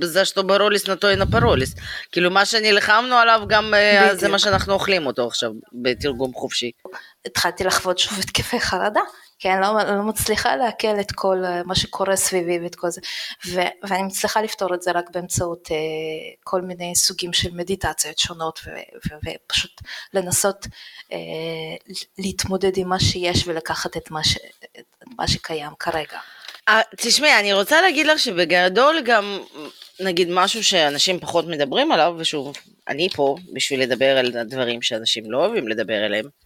זה שתו ברוליס נטו אינה פרוליס. כאילו מה שנלחמנו עליו גם אה, בדיוק. זה מה שאנחנו אוכלים אותו עכשיו בתרגום חופשי. התחלתי לחוות שוב התקפי חרדה, כן, לא, לא מצליחה לעכל את כל אה, מה שקורה סביבי ואת כל זה, ו, ואני מצליחה לפתור את זה רק באמצעות אה, כל מיני סוגים של מדיטציות שונות, ו, ו, ופשוט לנסות אה, להתמודד עם מה שיש ולקחת את מה, ש, את מה שקיים כרגע. אה, תשמעי, אני רוצה להגיד לך שבגדול גם, נגיד משהו שאנשים פחות מדברים עליו, ושוב, אני פה בשביל לדבר על הדברים שאנשים לא אוהבים לדבר עליהם.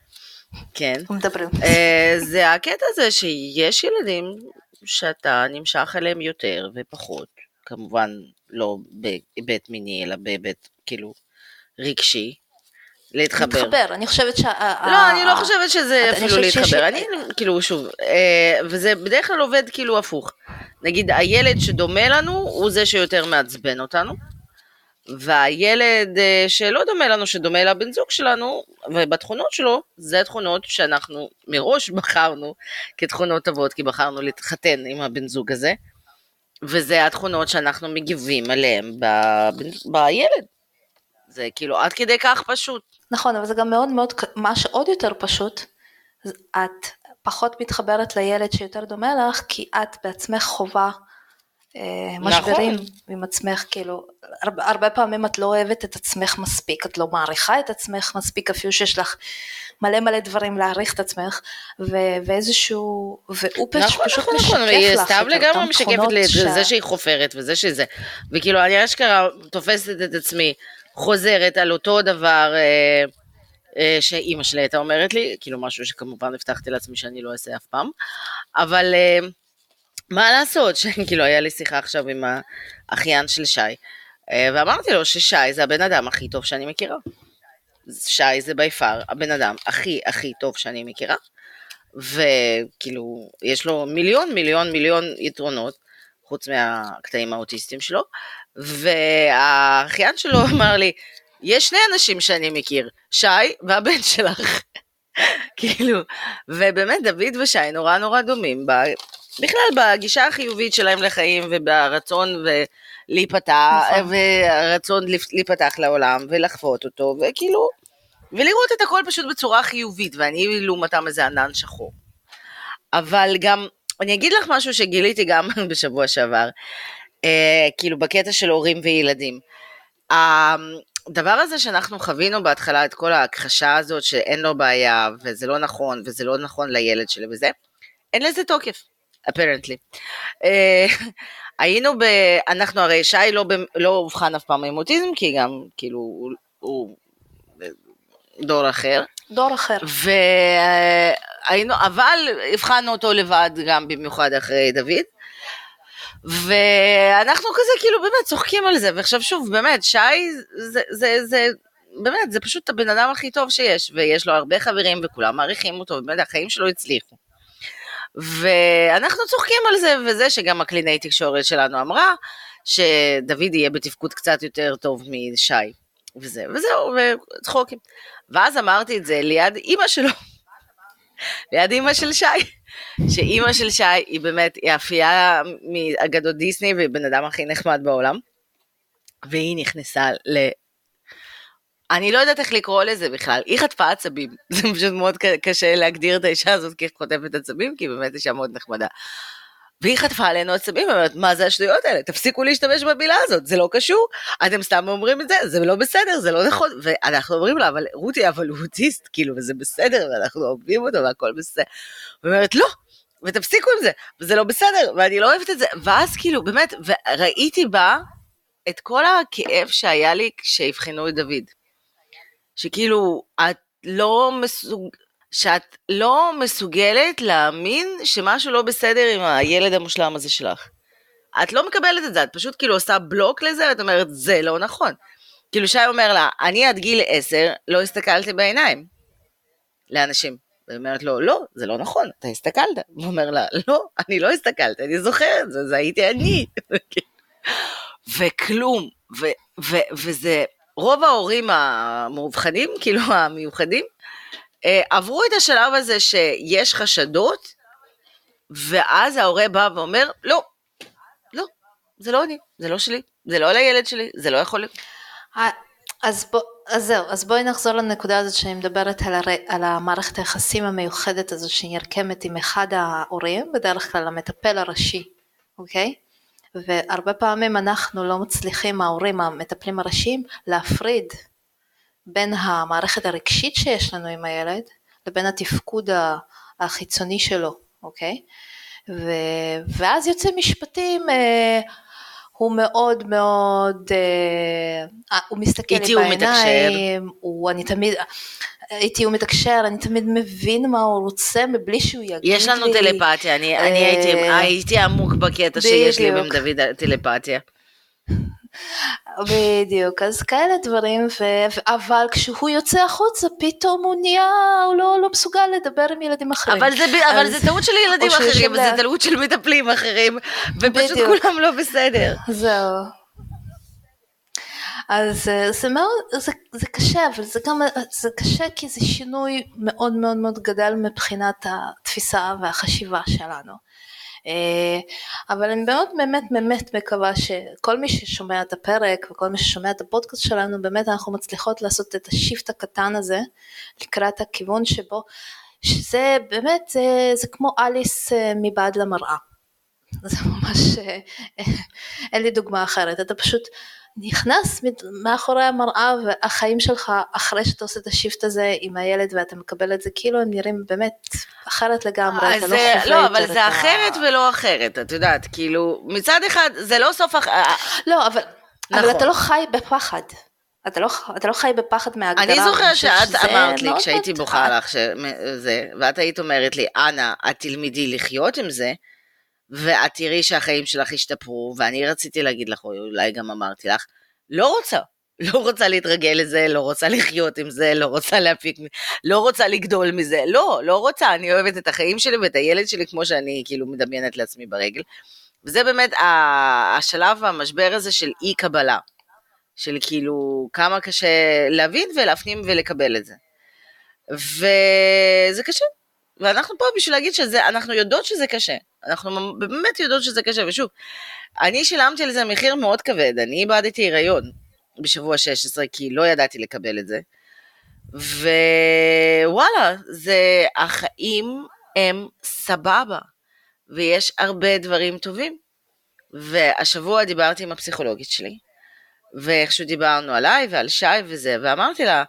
כן. מדברים. אה, זה הקטע הזה שיש ילדים שאתה נמשך אליהם יותר ופחות, כמובן לא בהיבט מיני, אלא בהיבט כאילו רגשי. להתחבר. להתחבר, אני חושבת שה... לא, אני לא חושבת שזה אפילו להתחבר. אני, כאילו, שוב, אה, וזה בדרך כלל עובד כאילו הפוך. נגיד, הילד שדומה לנו, הוא זה שיותר מעצבן אותנו. והילד אה, שלא דומה לנו, שדומה לבן זוג שלנו, ובתכונות שלו, זה תכונות שאנחנו מראש בחרנו כתכונות טובות, כי בחרנו להתחתן עם הבן זוג הזה, וזה התכונות שאנחנו מגיבים עליהן ב... בילד. זה כאילו עד כדי כך פשוט. נכון, אבל זה גם מאוד מאוד, מה שעוד יותר פשוט, את פחות מתחברת לילד שיותר דומה לך, כי את בעצמך חווה משברים נכון. עם עצמך, כאילו, הרבה, הרבה פעמים את לא אוהבת את עצמך מספיק, את לא מעריכה את עצמך מספיק, אפילו שיש לך מלא מלא דברים להעריך את עצמך, ו- ואיזשהו, והוא נכון, פשוט נכון, משקף נכון, לך סתיו לגמרי משקפת לי את ש... זה שהיא חופרת וזה שזה, וכאילו אני אשכרה תופסת את עצמי חוזרת על אותו דבר, אה, אה, שאימא שלי הייתה אומרת לי, כאילו משהו שכמובן הבטחתי לעצמי שאני לא אעשה אף פעם, אבל אה, מה לעשות, שכאילו היה לי שיחה עכשיו עם האחיין של שי, אה, ואמרתי לו ששי זה הבן אדם הכי טוב שאני מכירה. שי זה בי פאר הבן אדם הכי הכי טוב שאני מכירה, וכאילו, יש לו מיליון מיליון מיליון יתרונות, חוץ מהקטעים האוטיסטיים שלו, והאחיין שלו אמר לי, יש שני אנשים שאני מכיר, שי והבן שלך. כאילו, ובאמת דוד ושי נורא נורא דומים בכלל בגישה החיובית שלהם לחיים וברצון להיפתח, נכון. והרצון להיפתח לעולם ולחוות אותו, וכאילו, ולראות את הכל פשוט בצורה חיובית, ואני לעומתם איזה ענן שחור. אבל גם, אני אגיד לך משהו שגיליתי גם בשבוע שעבר, אה, כאילו בקטע של הורים וילדים. הדבר הזה שאנחנו חווינו בהתחלה, את כל ההכחשה הזאת שאין לו בעיה, וזה לא נכון, וזה לא נכון לילד שלי וזה, אין לזה תוקף. אפרנטלי. אה, היינו ב... אנחנו הרי שי לא, לא אובחן אף פעם עם אוטיזם, כי גם כאילו הוא, הוא דור אחר. דור אחר. והיינו, אבל הבחנו אותו לבד גם במיוחד אחרי דוד. ואנחנו כזה כאילו באמת צוחקים על זה, ועכשיו שוב, באמת, שי זה, זה, זה, באמת, זה פשוט הבן אדם הכי טוב שיש, ויש לו הרבה חברים וכולם מעריכים אותו, ובאמת החיים שלו הצליחו. ואנחנו צוחקים על זה, וזה שגם הקלינאי תקשורת שלנו אמרה, שדוד יהיה בתפקוד קצת יותר טוב משי. וזה, וזהו, וצחוקים. ואז אמרתי את זה ליד אימא שלו, ליד אימא של שי, שאימא של שי היא באמת, היא אפייה מאגדות דיסני והיא בן אדם הכי נחמד בעולם. והיא נכנסה. אני לא יודעת איך לקרוא לזה בכלל, היא חטפה עצבים, זה פשוט מאוד קשה להגדיר את האישה הזאת כחוטפת עצבים, כי היא באמת אישה מאוד נחמדה. והיא חטפה עלינו עצבים, ואומרת, מה זה השטויות האלה? תפסיקו להשתמש במילה הזאת, זה לא קשור, אתם סתם אומרים את זה, זה לא בסדר, זה לא נכון. ואנחנו אומרים לה, אבל רותי, אבל הוא אוטיסט, כאילו, וזה בסדר, ואנחנו אוהבים אותו, והכל בסדר. והיא אומרת, לא, ותפסיקו עם זה, וזה לא בסדר, ואני לא אוהבת את זה. ואז כאילו, באמת, וראיתי בה את כל הכאב שהיה לי כשאבחנו את דוד. שכאילו, את לא מסוג... שאת לא מסוגלת להאמין שמשהו לא בסדר עם הילד המושלם הזה שלך. את לא מקבלת את זה, את פשוט כאילו עושה בלוק לזה, ואת אומרת, זה לא נכון. כאילו שי אומר לה, אני עד גיל עשר לא הסתכלתי בעיניים לאנשים. והיא אומרת לו, לא, זה לא נכון, אתה הסתכלת. הוא אומר לה, לא, אני לא הסתכלתי, אני זוכרת, זה, זה הייתי אני. וכלום, ו, ו, וזה, רוב ההורים המאובחנים, כאילו המיוחדים, אה, עברו את השלב הזה שיש חשדות, ואז ההורה בא ואומר, לא, לא, זה לא אני, זה לא שלי, זה לא על הילד שלי, זה לא יכול להיות. אז, בוא, אז זהו, אז בואי נחזור לנקודה הזאת שאני מדברת על, הר... על המערכת היחסים המיוחדת הזאת שנרקמת עם אחד ההורים, בדרך כלל המטפל הראשי, אוקיי? והרבה פעמים אנחנו לא מצליחים, ההורים, המטפלים הראשיים, להפריד בין המערכת הרגשית שיש לנו עם הילד לבין התפקוד החיצוני שלו, אוקיי? ו... ואז יוצא משפטים, אה, הוא מאוד מאוד, אה, הוא מסתכל לי בעיניים, הוא, אני תמיד, איתי הוא מתקשר, אני תמיד מבין מה הוא רוצה מבלי שהוא יגיד לי. יש לנו לי, טלפתיה, אני, אה, אני הייתי, הייתי עמוק בקטע שיש לי עם דוד טלפתיה. בדיוק, אז כאלה דברים, ו... אבל כשהוא יוצא החוצה פתאום הוא נהיה, הוא לא, לא מסוגל לדבר עם ילדים אחרים. אבל זה, אז... אבל זה טעות של ילדים אחרים, זה טעות של מטפלים אחרים, ופשוט בדיוק. כולם לא בסדר. זהו. אז אה, זה מאוד, זה, זה קשה, אבל זה גם, זה קשה כי זה שינוי מאוד מאוד מאוד גדל מבחינת התפיסה והחשיבה שלנו. אה, אבל אני מאוד באמת באמת מקווה שכל מי ששומע את הפרק וכל מי ששומע את הפודקאסט שלנו, באמת אנחנו מצליחות לעשות את השיפט הקטן הזה לקראת הכיוון שבו, שזה באמת, זה, זה כמו אליס אה, מבעד למראה. זה ממש, אה, אין לי דוגמה אחרת, אתה פשוט נכנס מאחורי המראה והחיים שלך אחרי שאתה עושה את השיפט הזה עם הילד ואתה מקבל את זה כאילו הם נראים באמת אחרת לגמרי, אתה לא חווה לא, אבל זה אחרת ה... ולא אחרת, את יודעת, כאילו מצד אחד זה לא סוף אח... לא, אבל, נכון. אבל אתה לא חי בפחד. אתה לא, אתה לא חי בפחד מההגדרה. אני זוכרת שאת אמרת לי כשהייתי בוכה לך שזה, ואת היית אומרת לי, אנה, את תלמדי לחיות עם זה, ואת תראי שהחיים שלך השתפרו, ואני רציתי להגיד לך, או אולי גם אמרתי לך, לא רוצה, לא רוצה להתרגל לזה, לא רוצה לחיות עם זה, לא רוצה להפיק, לא רוצה לגדול מזה, לא, לא רוצה, אני אוהבת את החיים שלי ואת הילד שלי כמו שאני כאילו מדמיינת לעצמי ברגל. וזה באמת השלב, המשבר הזה של אי קבלה, של כאילו כמה קשה להבין ולהפנים ולקבל את זה. וזה קשה, ואנחנו פה בשביל להגיד שזה, אנחנו יודעות שזה קשה. אנחנו באמת יודעות שזה קשה, ושוב, אני שילמתי על זה מחיר מאוד כבד, אני איבדתי הריון בשבוע 16, כי לא ידעתי לקבל את זה. ווואלה, זה, החיים הם סבבה, ויש הרבה דברים טובים. והשבוע דיברתי עם הפסיכולוגית שלי, ואיכשהו דיברנו עליי ועל שי וזה, ואמרתי לה,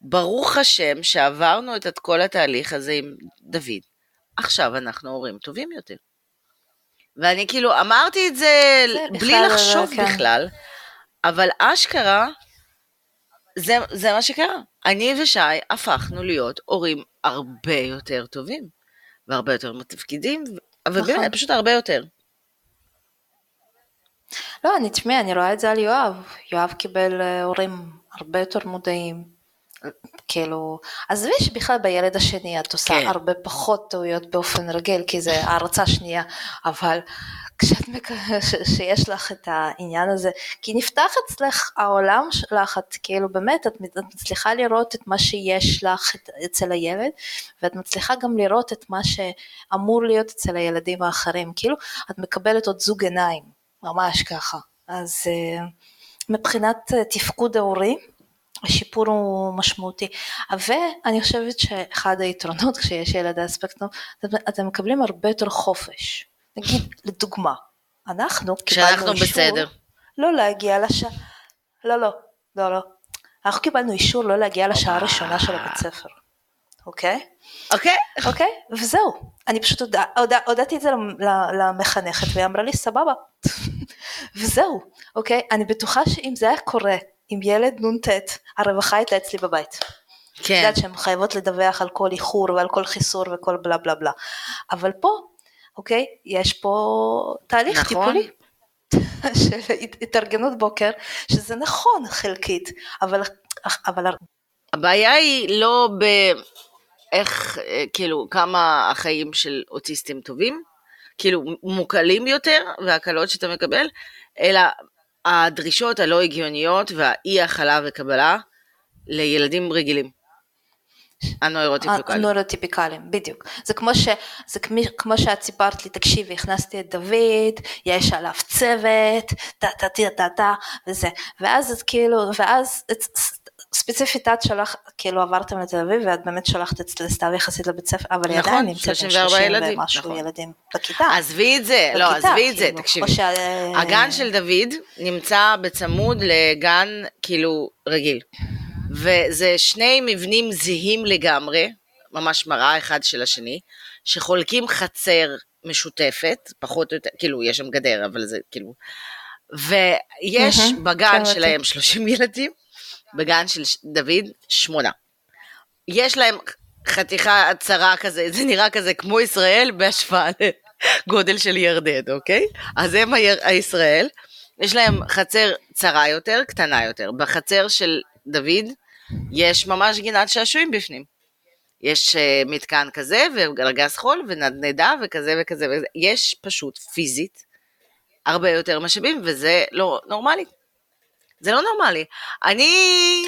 ברוך השם שעברנו את כל התהליך הזה עם דוד. עכשיו אנחנו הורים טובים יותר. ואני כאילו אמרתי את זה, בלי לחשוב כן. בכלל, אבל אשכרה, זה, זה מה שקרה. אני ושי הפכנו להיות הורים הרבה יותר טובים, והרבה יותר מתפקידים, אבל נכון. באמת, פשוט הרבה יותר. לא, אני תשמעי, אני רואה את זה על יואב. יואב קיבל אה, הורים הרבה יותר מודעים, כאילו, עזבי שבכלל בילד השני את עושה כן. הרבה פחות טעויות באופן רגיל, כי זה הערצה שנייה, אבל כשאת מק... ש... שיש לך את העניין הזה, כי נפתח אצלך העולם שלך, את כאילו באמת, את, את מצליחה לראות את מה שיש לך את, אצל הילד, ואת מצליחה גם לראות את מה שאמור להיות אצל הילדים האחרים, כאילו את מקבלת עוד זוג עיניים, ממש ככה, אז... Uh, מבחינת אה, תפקוד ההורי, השיפור הוא משמעותי. ואני חושבת שאחד היתרונות כשיש ילד הספקטרום, אתם מקבלים הרבה יותר חופש. נגיד, לדוגמה, אנחנו קיבלנו אישור... בסדר. לא להגיע לשעה... לא, לא, לא, לא. אנחנו קיבלנו אישור לא להגיע לשעה הראשונה של הבית ספר. אוקיי? אוקיי. אוקיי? וזהו. אני פשוט הודע, הודע, הודעתי את זה למחנכת והיא אמרה לי סבבה. וזהו, אוקיי? אני בטוחה שאם זה היה קורה עם ילד נ"ט, הרווחה הייתה אצלי בבית. כן. את יודעת שהן חייבות לדווח על כל איחור ועל כל חיסור וכל בלה בלה בלה. אבל פה, אוקיי, יש פה תהליך נכון. טיפולי. של התארגנות בוקר, שזה נכון חלקית, אבל, אבל... הבעיה היא לא ב... איך, אה, כאילו, כמה החיים של אוטיסטים טובים, כאילו, מוקלים יותר, והקלות שאתה מקבל, אלא הדרישות הלא הגיוניות והאי הכלה וקבלה לילדים רגילים. הנוירוטיפיקליים, בדיוק. זה כמו, ש, זה כמו, שאת סיפרת לי, תקשיבי, הכנסתי את דוד, יש עליו צוות, טה טה טה טה טה, וזה. ואז את כאילו, ואז את, ספציפית את שלח, כאילו עברתם לתל אביב ואת באמת שלחת את סתיו יחסית לבית ספר, אבל היא נכון, עדיין נמצאת עם 34 ילדים, ומשהו נכון. ילדים בכיתה. עזבי את זה, לא, עזבי את זה, כאילו, תקשיבי. הגן של דוד נמצא בצמוד לגן כאילו רגיל. וזה שני מבנים זהים לגמרי, ממש מראה אחד של השני, שחולקים חצר משותפת, פחות או יותר, כאילו יש שם גדר, אבל זה כאילו... ויש בגן שלהם 30 ילדים, בגן של דוד, שמונה. יש להם חתיכה צרה כזה, זה נראה כזה כמו ישראל בהשוואה לגודל של ירדן, אוקיי? אז הם הישראל, יש להם חצר צרה יותר, קטנה יותר. בחצר של דוד יש ממש גינת שעשועים בפנים. יש uh, מתקן כזה, וגלגס חול, ונדנדה, וכזה וכזה, וכזה. יש פשוט פיזית הרבה יותר משאבים, וזה לא נורמלי. זה לא נורמלי. אני...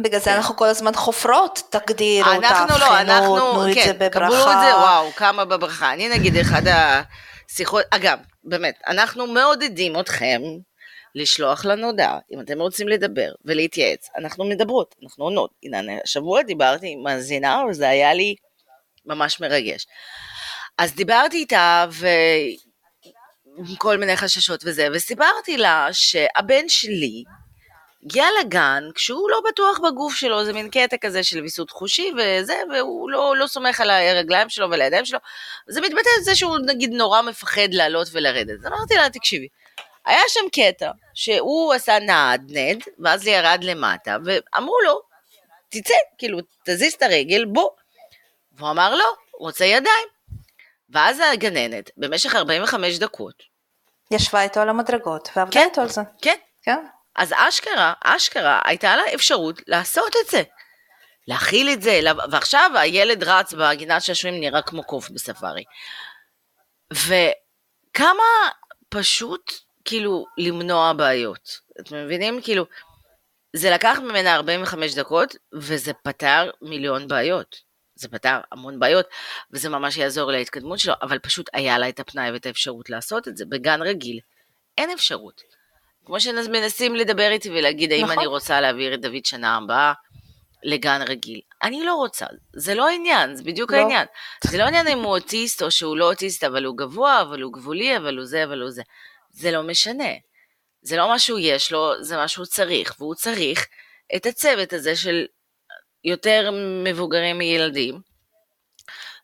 בגלל זה אנחנו כל הזמן חופרות, תגדירו, תאבחנו, לא, אנחנו, תנו את כן, זה בברכה. קבלו את זה, וואו, כמה בברכה. אני נגיד אחד השיחות, אגב, באמת, אנחנו מעודדים אתכם לשלוח לנו הודעה, אם אתם רוצים לדבר ולהתייעץ, אנחנו מדברות, אנחנו עונות. הנה, השבוע דיברתי עם מאזינה, וזה היה לי ממש מרגש. אז דיברתי איתה, ו... כל מיני חששות וזה, וסיפרתי לה שהבן שלי הגיע לגן כשהוא לא בטוח בגוף שלו, זה מין קטע כזה של ויסות חושי וזה, והוא לא, לא סומך על הרגליים שלו ועל הידיים שלו, זה מתבטא בזה שהוא נגיד נורא מפחד לעלות ולרדת. אז אמרתי לה, תקשיבי, היה שם קטע שהוא עשה נעדנד, ואז ירד למטה, ואמרו לו, תצא, כאילו, תזיז את הרגל, בוא. והוא אמר לא, הוא רוצה ידיים. ואז הגננת, במשך 45 דקות, ישבה איתו על המדרגות, ועבדה כן, איתו על זה. כן. כן. אז אשכרה, אשכרה, הייתה לה אפשרות לעשות את זה. להכיל את זה, ועכשיו הילד רץ בגינת שעשועים נראה כמו קוף בספארי. וכמה פשוט, כאילו, למנוע בעיות. אתם מבינים? כאילו, זה לקח ממנה 45 דקות, וזה פתר מיליון בעיות. זה פתר המון בעיות, וזה ממש יעזור להתקדמות שלו, אבל פשוט היה לה את הפנאי ואת האפשרות לעשות את זה. בגן רגיל אין אפשרות. כמו שמנסים לדבר איתי ולהגיד, האם נכון. אני רוצה להעביר את דוד שנה הבאה לגן רגיל. אני לא רוצה, זה לא העניין, זה בדיוק לא. העניין. זה לא עניין אם הוא אוטיסט או שהוא לא אוטיסט, אבל הוא גבוה, אבל הוא גבולי, אבל הוא זה, אבל הוא זה. זה לא משנה. זה לא מה שהוא יש לו, זה מה שהוא צריך, והוא צריך את הצוות הזה של יותר מבוגרים מילדים,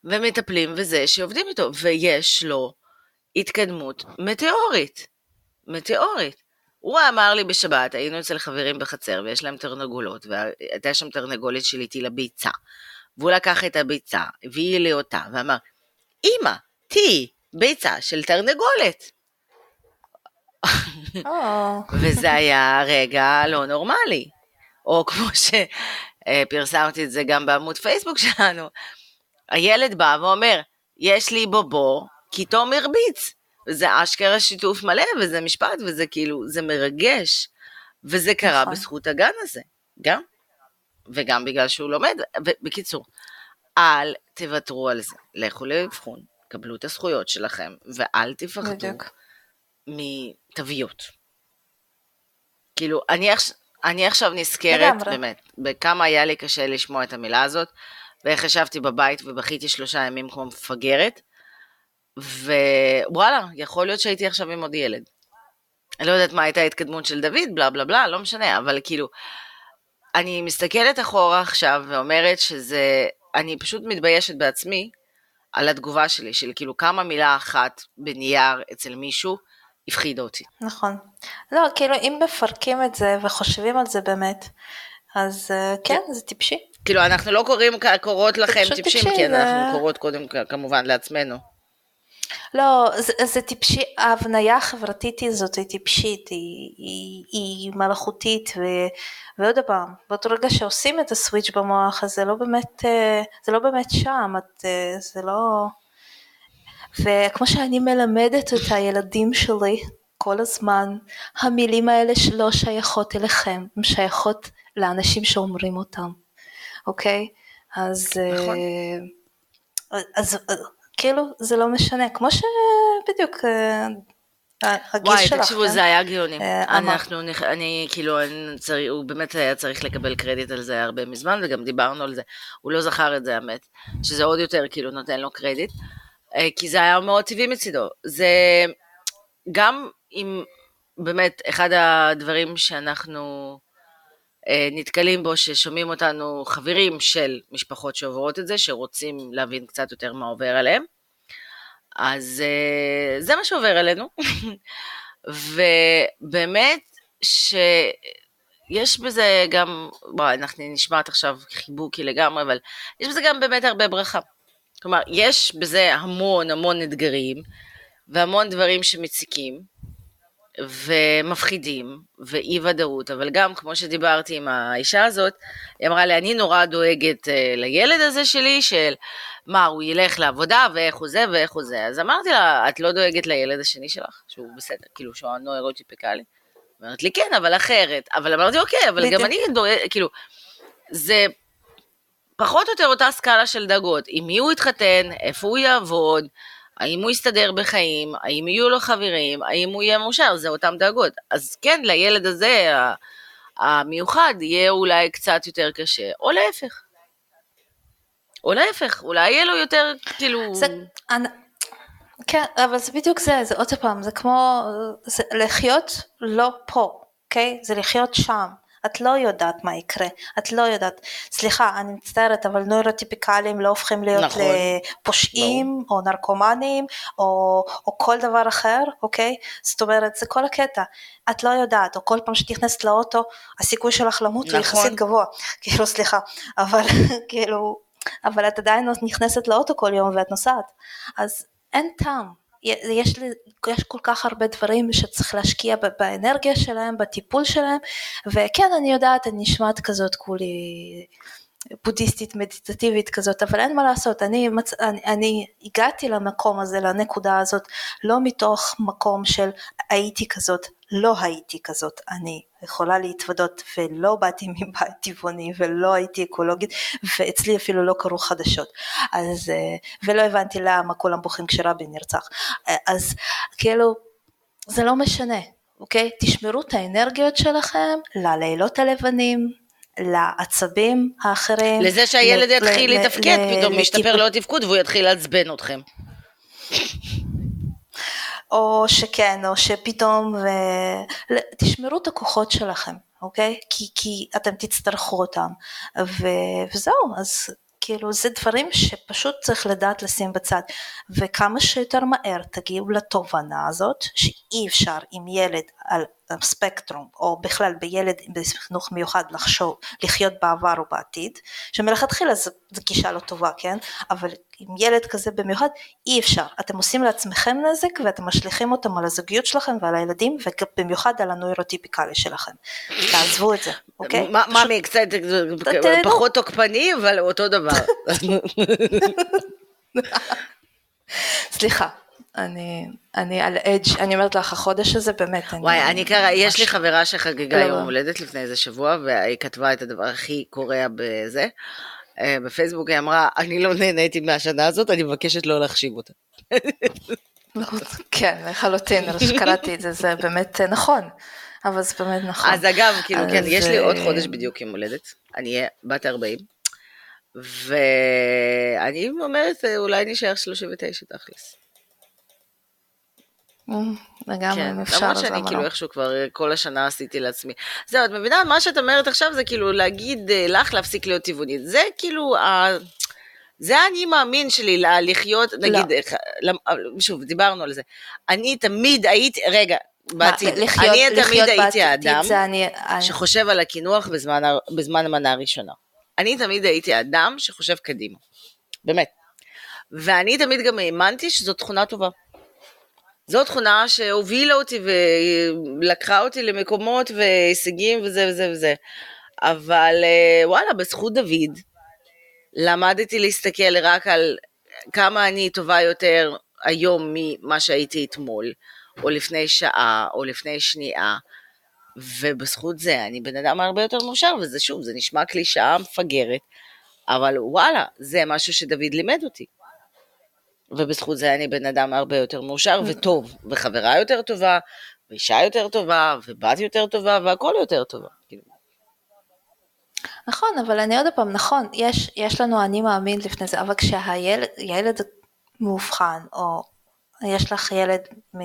ומטפלים וזה שעובדים איתו, ויש לו התקדמות מטאורית. מטאורית. הוא אמר לי בשבת, היינו אצל חברים בחצר ויש להם תרנגולות, והייתה שם תרנגולת של איתי לביצה. והוא לקח את הביצה, הביא לי אותה, ואמר, אמא, תהי ביצה של תרנגולת. Oh. וזה היה רגע לא נורמלי. או כמו שפרסמתי את זה גם בעמוד פייסבוק שלנו, הילד בא ואומר, יש לי בובו, כי תום הרביץ. וזה אשכרה שיתוף מלא, וזה משפט, וזה כאילו, זה מרגש. וזה קרה נכון. בזכות הגן הזה, גם. וגם בגלל שהוא לומד. בקיצור, אל תוותרו על זה. לכו לאבחון, קבלו את הזכויות שלכם, ואל תפחדו מתוויות. כאילו, אני, עכש- אני עכשיו נזכרת, לגמרי. באמת, בכמה היה לי קשה לשמוע את המילה הזאת, ואיך ישבתי בבית ובכיתי שלושה ימים כמו מפגרת, ווואלה, יכול להיות שהייתי עכשיו עם עוד ילד. אני לא יודעת מה הייתה ההתקדמות של דוד, בלה בלה בלה, לא משנה, אבל כאילו, אני מסתכלת אחורה עכשיו ואומרת שזה, אני פשוט מתביישת בעצמי על התגובה שלי, של כאילו כמה מילה אחת בנייר אצל מישהו הפחידה אותי. נכון. לא, כאילו אם מפרקים את זה וחושבים על זה באמת, אז אה, כן, זה טיפשי. כאילו, אנחנו לא קוראים, קוראות לכם טיפשים, טיפשי, כי זה- אנחנו קוראות קודם כמובן לעצמנו. לא, זה, זה טיפשי, ההבניה החברתית הזאת היא טיפשית, היא, היא, היא מלאכותית, ו, ועוד פעם, באותו רגע שעושים את הסוויץ' במוח, אז זה לא באמת, אה, זה לא באמת שם, את, אה, זה לא... וכמו שאני מלמדת את הילדים שלי כל הזמן, המילים האלה שלא שייכות אליכם, הן שייכות לאנשים שאומרים אותם, אוקיי? אז... נכון. אה, אז, אז כאילו זה לא משנה, כמו שבדיוק אה, וואי, שלך, תקשיבו, כן? זה היה גאוני. אה. אנחנו, אני, כאילו, אני צריך, הוא באמת היה צריך לקבל קרדיט על זה הרבה מזמן, וגם דיברנו על זה. הוא לא זכר את זה, האמת, שזה עוד יותר, כאילו, נותן לו קרדיט, אה, כי זה היה מאוד טבעי מצידו. זה גם אם, באמת, אחד הדברים שאנחנו אה, נתקלים בו, ששומעים אותנו חברים של משפחות שעוברות את זה, שרוצים להבין קצת יותר מה עובר עליהם. אז אה, זה מה שעובר עלינו. ובאמת שיש בזה גם, וואי, אנחנו נשמעת עכשיו חיבוקי לגמרי, אבל יש בזה גם באמת הרבה ברכה. כלומר, יש בזה המון המון אתגרים, והמון דברים שמציקים, ומפחידים, ואי ודאות, אבל גם, כמו שדיברתי עם האישה הזאת, היא אמרה לי, אני נורא דואגת אה, לילד הזה שלי, של מה, הוא ילך לעבודה, ואיך הוא זה, ואיך הוא זה. אז אמרתי לה, את לא דואגת לילד השני שלך, שהוא בסדר, כאילו, שהוא הנוירוטיפיקלי? אמרת לי, כן, אבל אחרת. אבל אמרתי, אוקיי, אבל גם. אני דואגת, כאילו, זה פחות או יותר אותה סקאלה של דאגות. עם מי הוא יתחתן, איפה הוא יעבוד, האם הוא יסתדר בחיים, האם יהיו לו חברים, האם הוא יהיה מאושר, זה אותם דאגות. אז כן, לילד הזה, המיוחד, יהיה אולי קצת יותר קשה, או להפך. או להפך, אולי יהיה לו יותר, כאילו... זה, אני, כן, אבל זה בדיוק זה, זה עוד פעם, זה כמו, זה לחיות לא פה, אוקיי? זה לחיות שם. את לא יודעת מה יקרה, את לא יודעת, סליחה, אני מצטערת, אבל נוירוטיפיקלים לא הופכים להיות נכון. לפושעים, או נרקומנים, או, או כל דבר אחר, אוקיי? זאת אומרת, זה כל הקטע. את לא יודעת, או כל פעם שאת נכנסת לאוטו, הסיכוי שלך למות הוא נכון. יחסית גבוה. כאילו, סליחה, אבל כאילו, אבל את עדיין נכנסת לאוטו כל יום ואת נוסעת. אז אין טעם. יש, לי, יש כל כך הרבה דברים שצריך להשקיע באנרגיה שלהם, בטיפול שלהם, וכן, אני יודעת, אני נשמעת כזאת כולי בודהיסטית מדיטטיבית כזאת, אבל אין מה לעשות, אני, מצ... אני, אני הגעתי למקום הזה, לנקודה הזאת, לא מתוך מקום של הייתי כזאת, לא הייתי כזאת, אני יכולה להתוודות ולא באתי מבית טבעוני ולא הייתי אקולוגית ואצלי אפילו לא קרו חדשות. אז אה, ולא הבנתי למה כולם בוכים כשרבין נרצח. אה, אז כאילו זה לא משנה אוקיי? תשמרו את האנרגיות שלכם ללילות הלבנים לעצבים האחרים לזה שהילד יתחיל לתפקד, פתאום משתפר לו התפקוד והוא יתחיל לעצבן אתכם. או שכן, או שפתאום, ו... תשמרו את הכוחות שלכם, אוקיי? כי, כי אתם תצטרכו אותם, ו... וזהו, אז כאילו זה דברים שפשוט צריך לדעת לשים בצד, וכמה שיותר מהר תגיעו לתובנה הזאת, שאי אפשר עם ילד על ספקטרום, או בכלל בילד בחינוך מיוחד לחשוב, לחיות בעבר או בעתיד, שמלכתחילה זו גישה לא טובה, כן? אבל עם ילד כזה במיוחד, אי אפשר. אתם עושים לעצמכם נזק ואתם משליכים אותם על הזוגיות שלכם ועל הילדים, ובמיוחד על הנוירוטיפיקלי שלכם. תעזבו את זה, אוקיי? מה- פשוט- ממי, קצת תהנו. פחות תוקפני, אבל אותו דבר. סליחה, אני, אני על אדג', אני אומרת לך, החודש הזה באמת, אני... וואי, אני קרא, יש לי חברה שחגגה לא. יום הולדת לפני איזה שבוע, והיא כתבה את הדבר הכי קורע בזה. אה, בפייסבוק היא אמרה, אני לא נהניתי מהשנה הזאת, אני מבקשת לא להחשיב אותה. כן, לחלוטין, שקראתי את זה, זה באמת אה, נכון. אבל זה באמת נכון. אז אגב, כאילו, כן, יש לי עוד אה, חודש בדיוק יום הולדת. אני אהיה בת 40. ואני אומרת, אולי נשאר 39 תכלס. אמ, לגמרי, כן, אפשר, למרות שאני כאילו לא? איכשהו כבר אה, כל השנה עשיתי לעצמי. זהו, את מבינה? מה שאת אומרת עכשיו זה כאילו להגיד אה, לך להפסיק להיות טבעונית. זה כאילו, ה- זה האני מאמין שלי, לחיות, נגיד, אה, למ- שוב, דיברנו על זה. אני תמיד הייתי, רגע, בעתיד, לחיות- אני תמיד הייתי האדם אני- שחושב על הקינוח בזמן המנה הראשונה. אני תמיד הייתי האדם שחושב קדימה. באמת. ואני תמיד גם האמנתי שזו תכונה טובה. זו תכונה שהובילה אותי ולקחה אותי למקומות והישגים וזה וזה וזה. אבל אה, וואלה, בזכות דוד, למדתי להסתכל רק על כמה אני טובה יותר היום ממה שהייתי אתמול, או לפני שעה, או לפני שנייה, ובזכות זה אני בן אדם הרבה יותר מאושר, וזה שוב, זה נשמע קלישאה מפגרת, אבל וואלה, זה משהו שדוד לימד אותי. ובזכות זה אני בן אדם הרבה יותר מאושר וטוב, וחברה יותר טובה, ואישה יותר טובה, ובת יותר טובה, והכל יותר טובה. כאילו, נכון, אבל אני עוד פעם, נכון, יש, יש לנו אני מאמין לפני זה, אבל כשהילד ילד מאובחן, או יש לך ילד מ,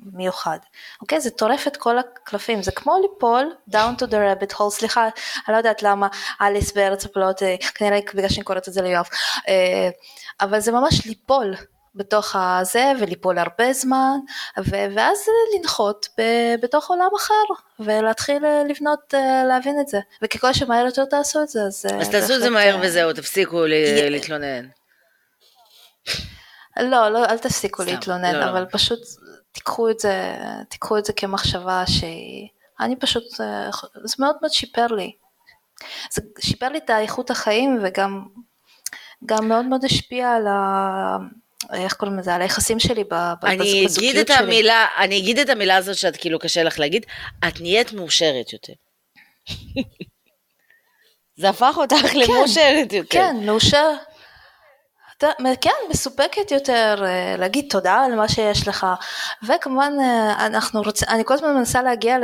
מיוחד, אוקיי? זה טורף את כל הקלפים, זה כמו ליפול down to the rabbit hole, סליחה, אני לא יודעת למה אליס בארץ הפלאות, אה, כנראה בגלל שאני קוראת את זה ליואב, אה, אבל זה ממש ליפול. בתוך הזה וליפול הרבה זמן ו- ואז לנחות ב- בתוך עולם אחר ולהתחיל אה, לבנות אה, להבין את זה וככל שמהר יותר תעשו את זה אז אה, אז תעשו את זה מהר וזהו, תפסיקו יה- להתלונן. לא לא אל תפסיקו סתם, להתלונן לא, לא. אבל פשוט תיקחו את זה תיקחו את זה כמחשבה שהיא אני פשוט זה מאוד מאוד שיפר לי זה שיפר לי את האיכות החיים וגם גם מאוד מאוד השפיע על ה... איך קוראים לזה? על היחסים שלי בזוגיות שלי. המילה, אני אגיד את המילה הזאת שאת כאילו קשה לך להגיד, את נהיית מאושרת יותר. זה הפך אותך למאושרת יותר. כן, מאושר. כן, מסופקת יותר, אה, להגיד תודה על מה שיש לך, וכמובן אה, אנחנו רוצים, אני כל הזמן מנסה להגיע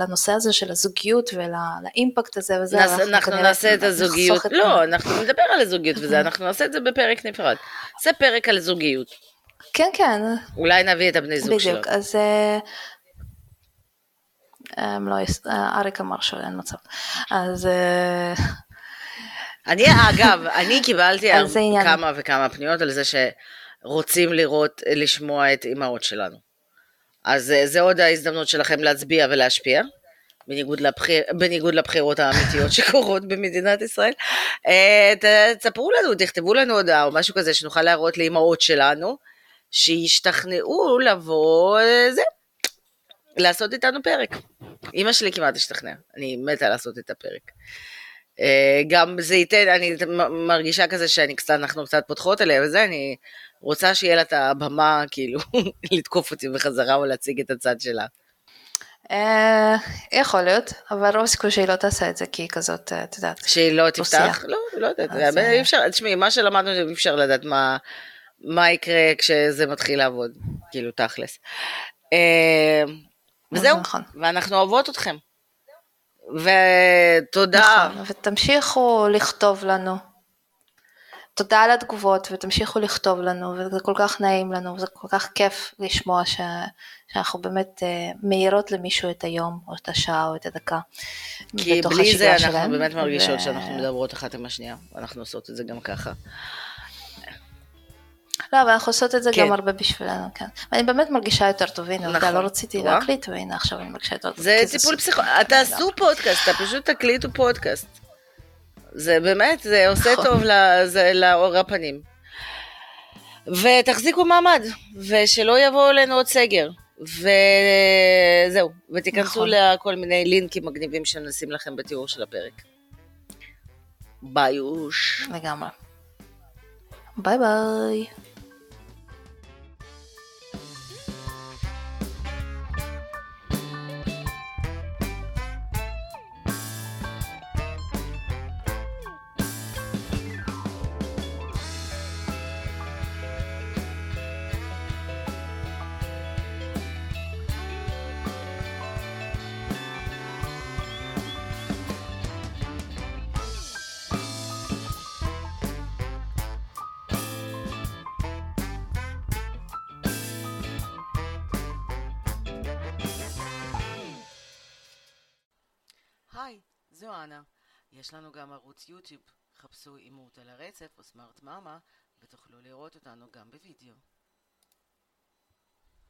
לנושא הזה של הזוגיות ולאימפקט הזה וזה, ואנחנו אנחנו כנראה נעשה את הזוגיות, את- לא, אנחנו נדבר על הזוגיות וזה, אנחנו נעשה את זה בפרק נפרד. זה פרק על זוגיות. כן, כן, אולי נביא את הבני זוג שלנו. בדיוק, אז אה, לא, אריק אמר שאין מצב, אז אני, אגב, אני קיבלתי. כמה וכמה פניות על זה שרוצים לראות, לשמוע את אימהות שלנו. אז אה, זה עוד ההזדמנות שלכם להצביע ולהשפיע, בניגוד, לבחיר, בניגוד לבחירות האמיתיות שקורות במדינת ישראל. אה, תספרו לנו, תכתבו לנו הודעה או משהו כזה, שנוכל להראות לאימהות שלנו, שישתכנעו לבוא, אה, זה, לעשות איתנו פרק. אימא שלי כמעט השתכנעה, אני מתה לעשות את הפרק. אה, גם זה ייתן, אני מרגישה כזה שאני קצת, אנחנו קצת פותחות עליה וזה, אני רוצה שיהיה לה את הבמה, כאילו, לתקוף אותי בחזרה או להציג את הצד שלה. אה, יכול להיות, אבל רוב הסיכוי שהיא לא תעשה את זה, כי היא כזאת, אה, את יודעת, שהיא לא. תפתח? לא, לא יודעת, אי אפשר, תשמעי, מה שלמדנו אי אפשר לדעת מה, מה יקרה כשזה מתחיל לעבוד, כאילו, תכלס. אה, וזהו, נכון. ואנחנו אוהבות אתכם. ותודה. נכון, ותמשיכו לכתוב לנו. תודה על התגובות, ותמשיכו לכתוב לנו, וזה כל כך נעים לנו, וזה כל כך כיף לשמוע ש... שאנחנו באמת uh, מאירות למישהו את היום, או את השעה, או את הדקה. כי בלי זה אנחנו שלהם, באמת מרגישות ו- שאנחנו מדברות אחת עם השנייה, ואנחנו עושות את זה גם ככה. לא, אבל אנחנו עושות את זה כן. גם הרבה בשבילנו, כן. ואני באמת מרגישה יותר טוב, הנה, נכון. עובדה, לא רציתי? להקליט, והנה עכשיו אני מרגישה יותר טוב. זה טיפול פסיכולוגי, תעשו פודקאסט, אתה פשוט תקליטו פודקאסט. זה באמת, זה עושה נכון. טוב לאור הפנים. ותחזיקו מעמד, ושלא יבואו אלינו עוד סגר. וזהו, ותיכנסו נכון. לכל מיני לינקים מגניבים שנשים לכם בתיאור של הפרק. ביוש. לגמרי. ביי ביי. יש לנו גם ערוץ יוטיוב, חפשו אימות על הרצף או סמארט מאמה, ותוכלו לראות אותנו גם בווידאו.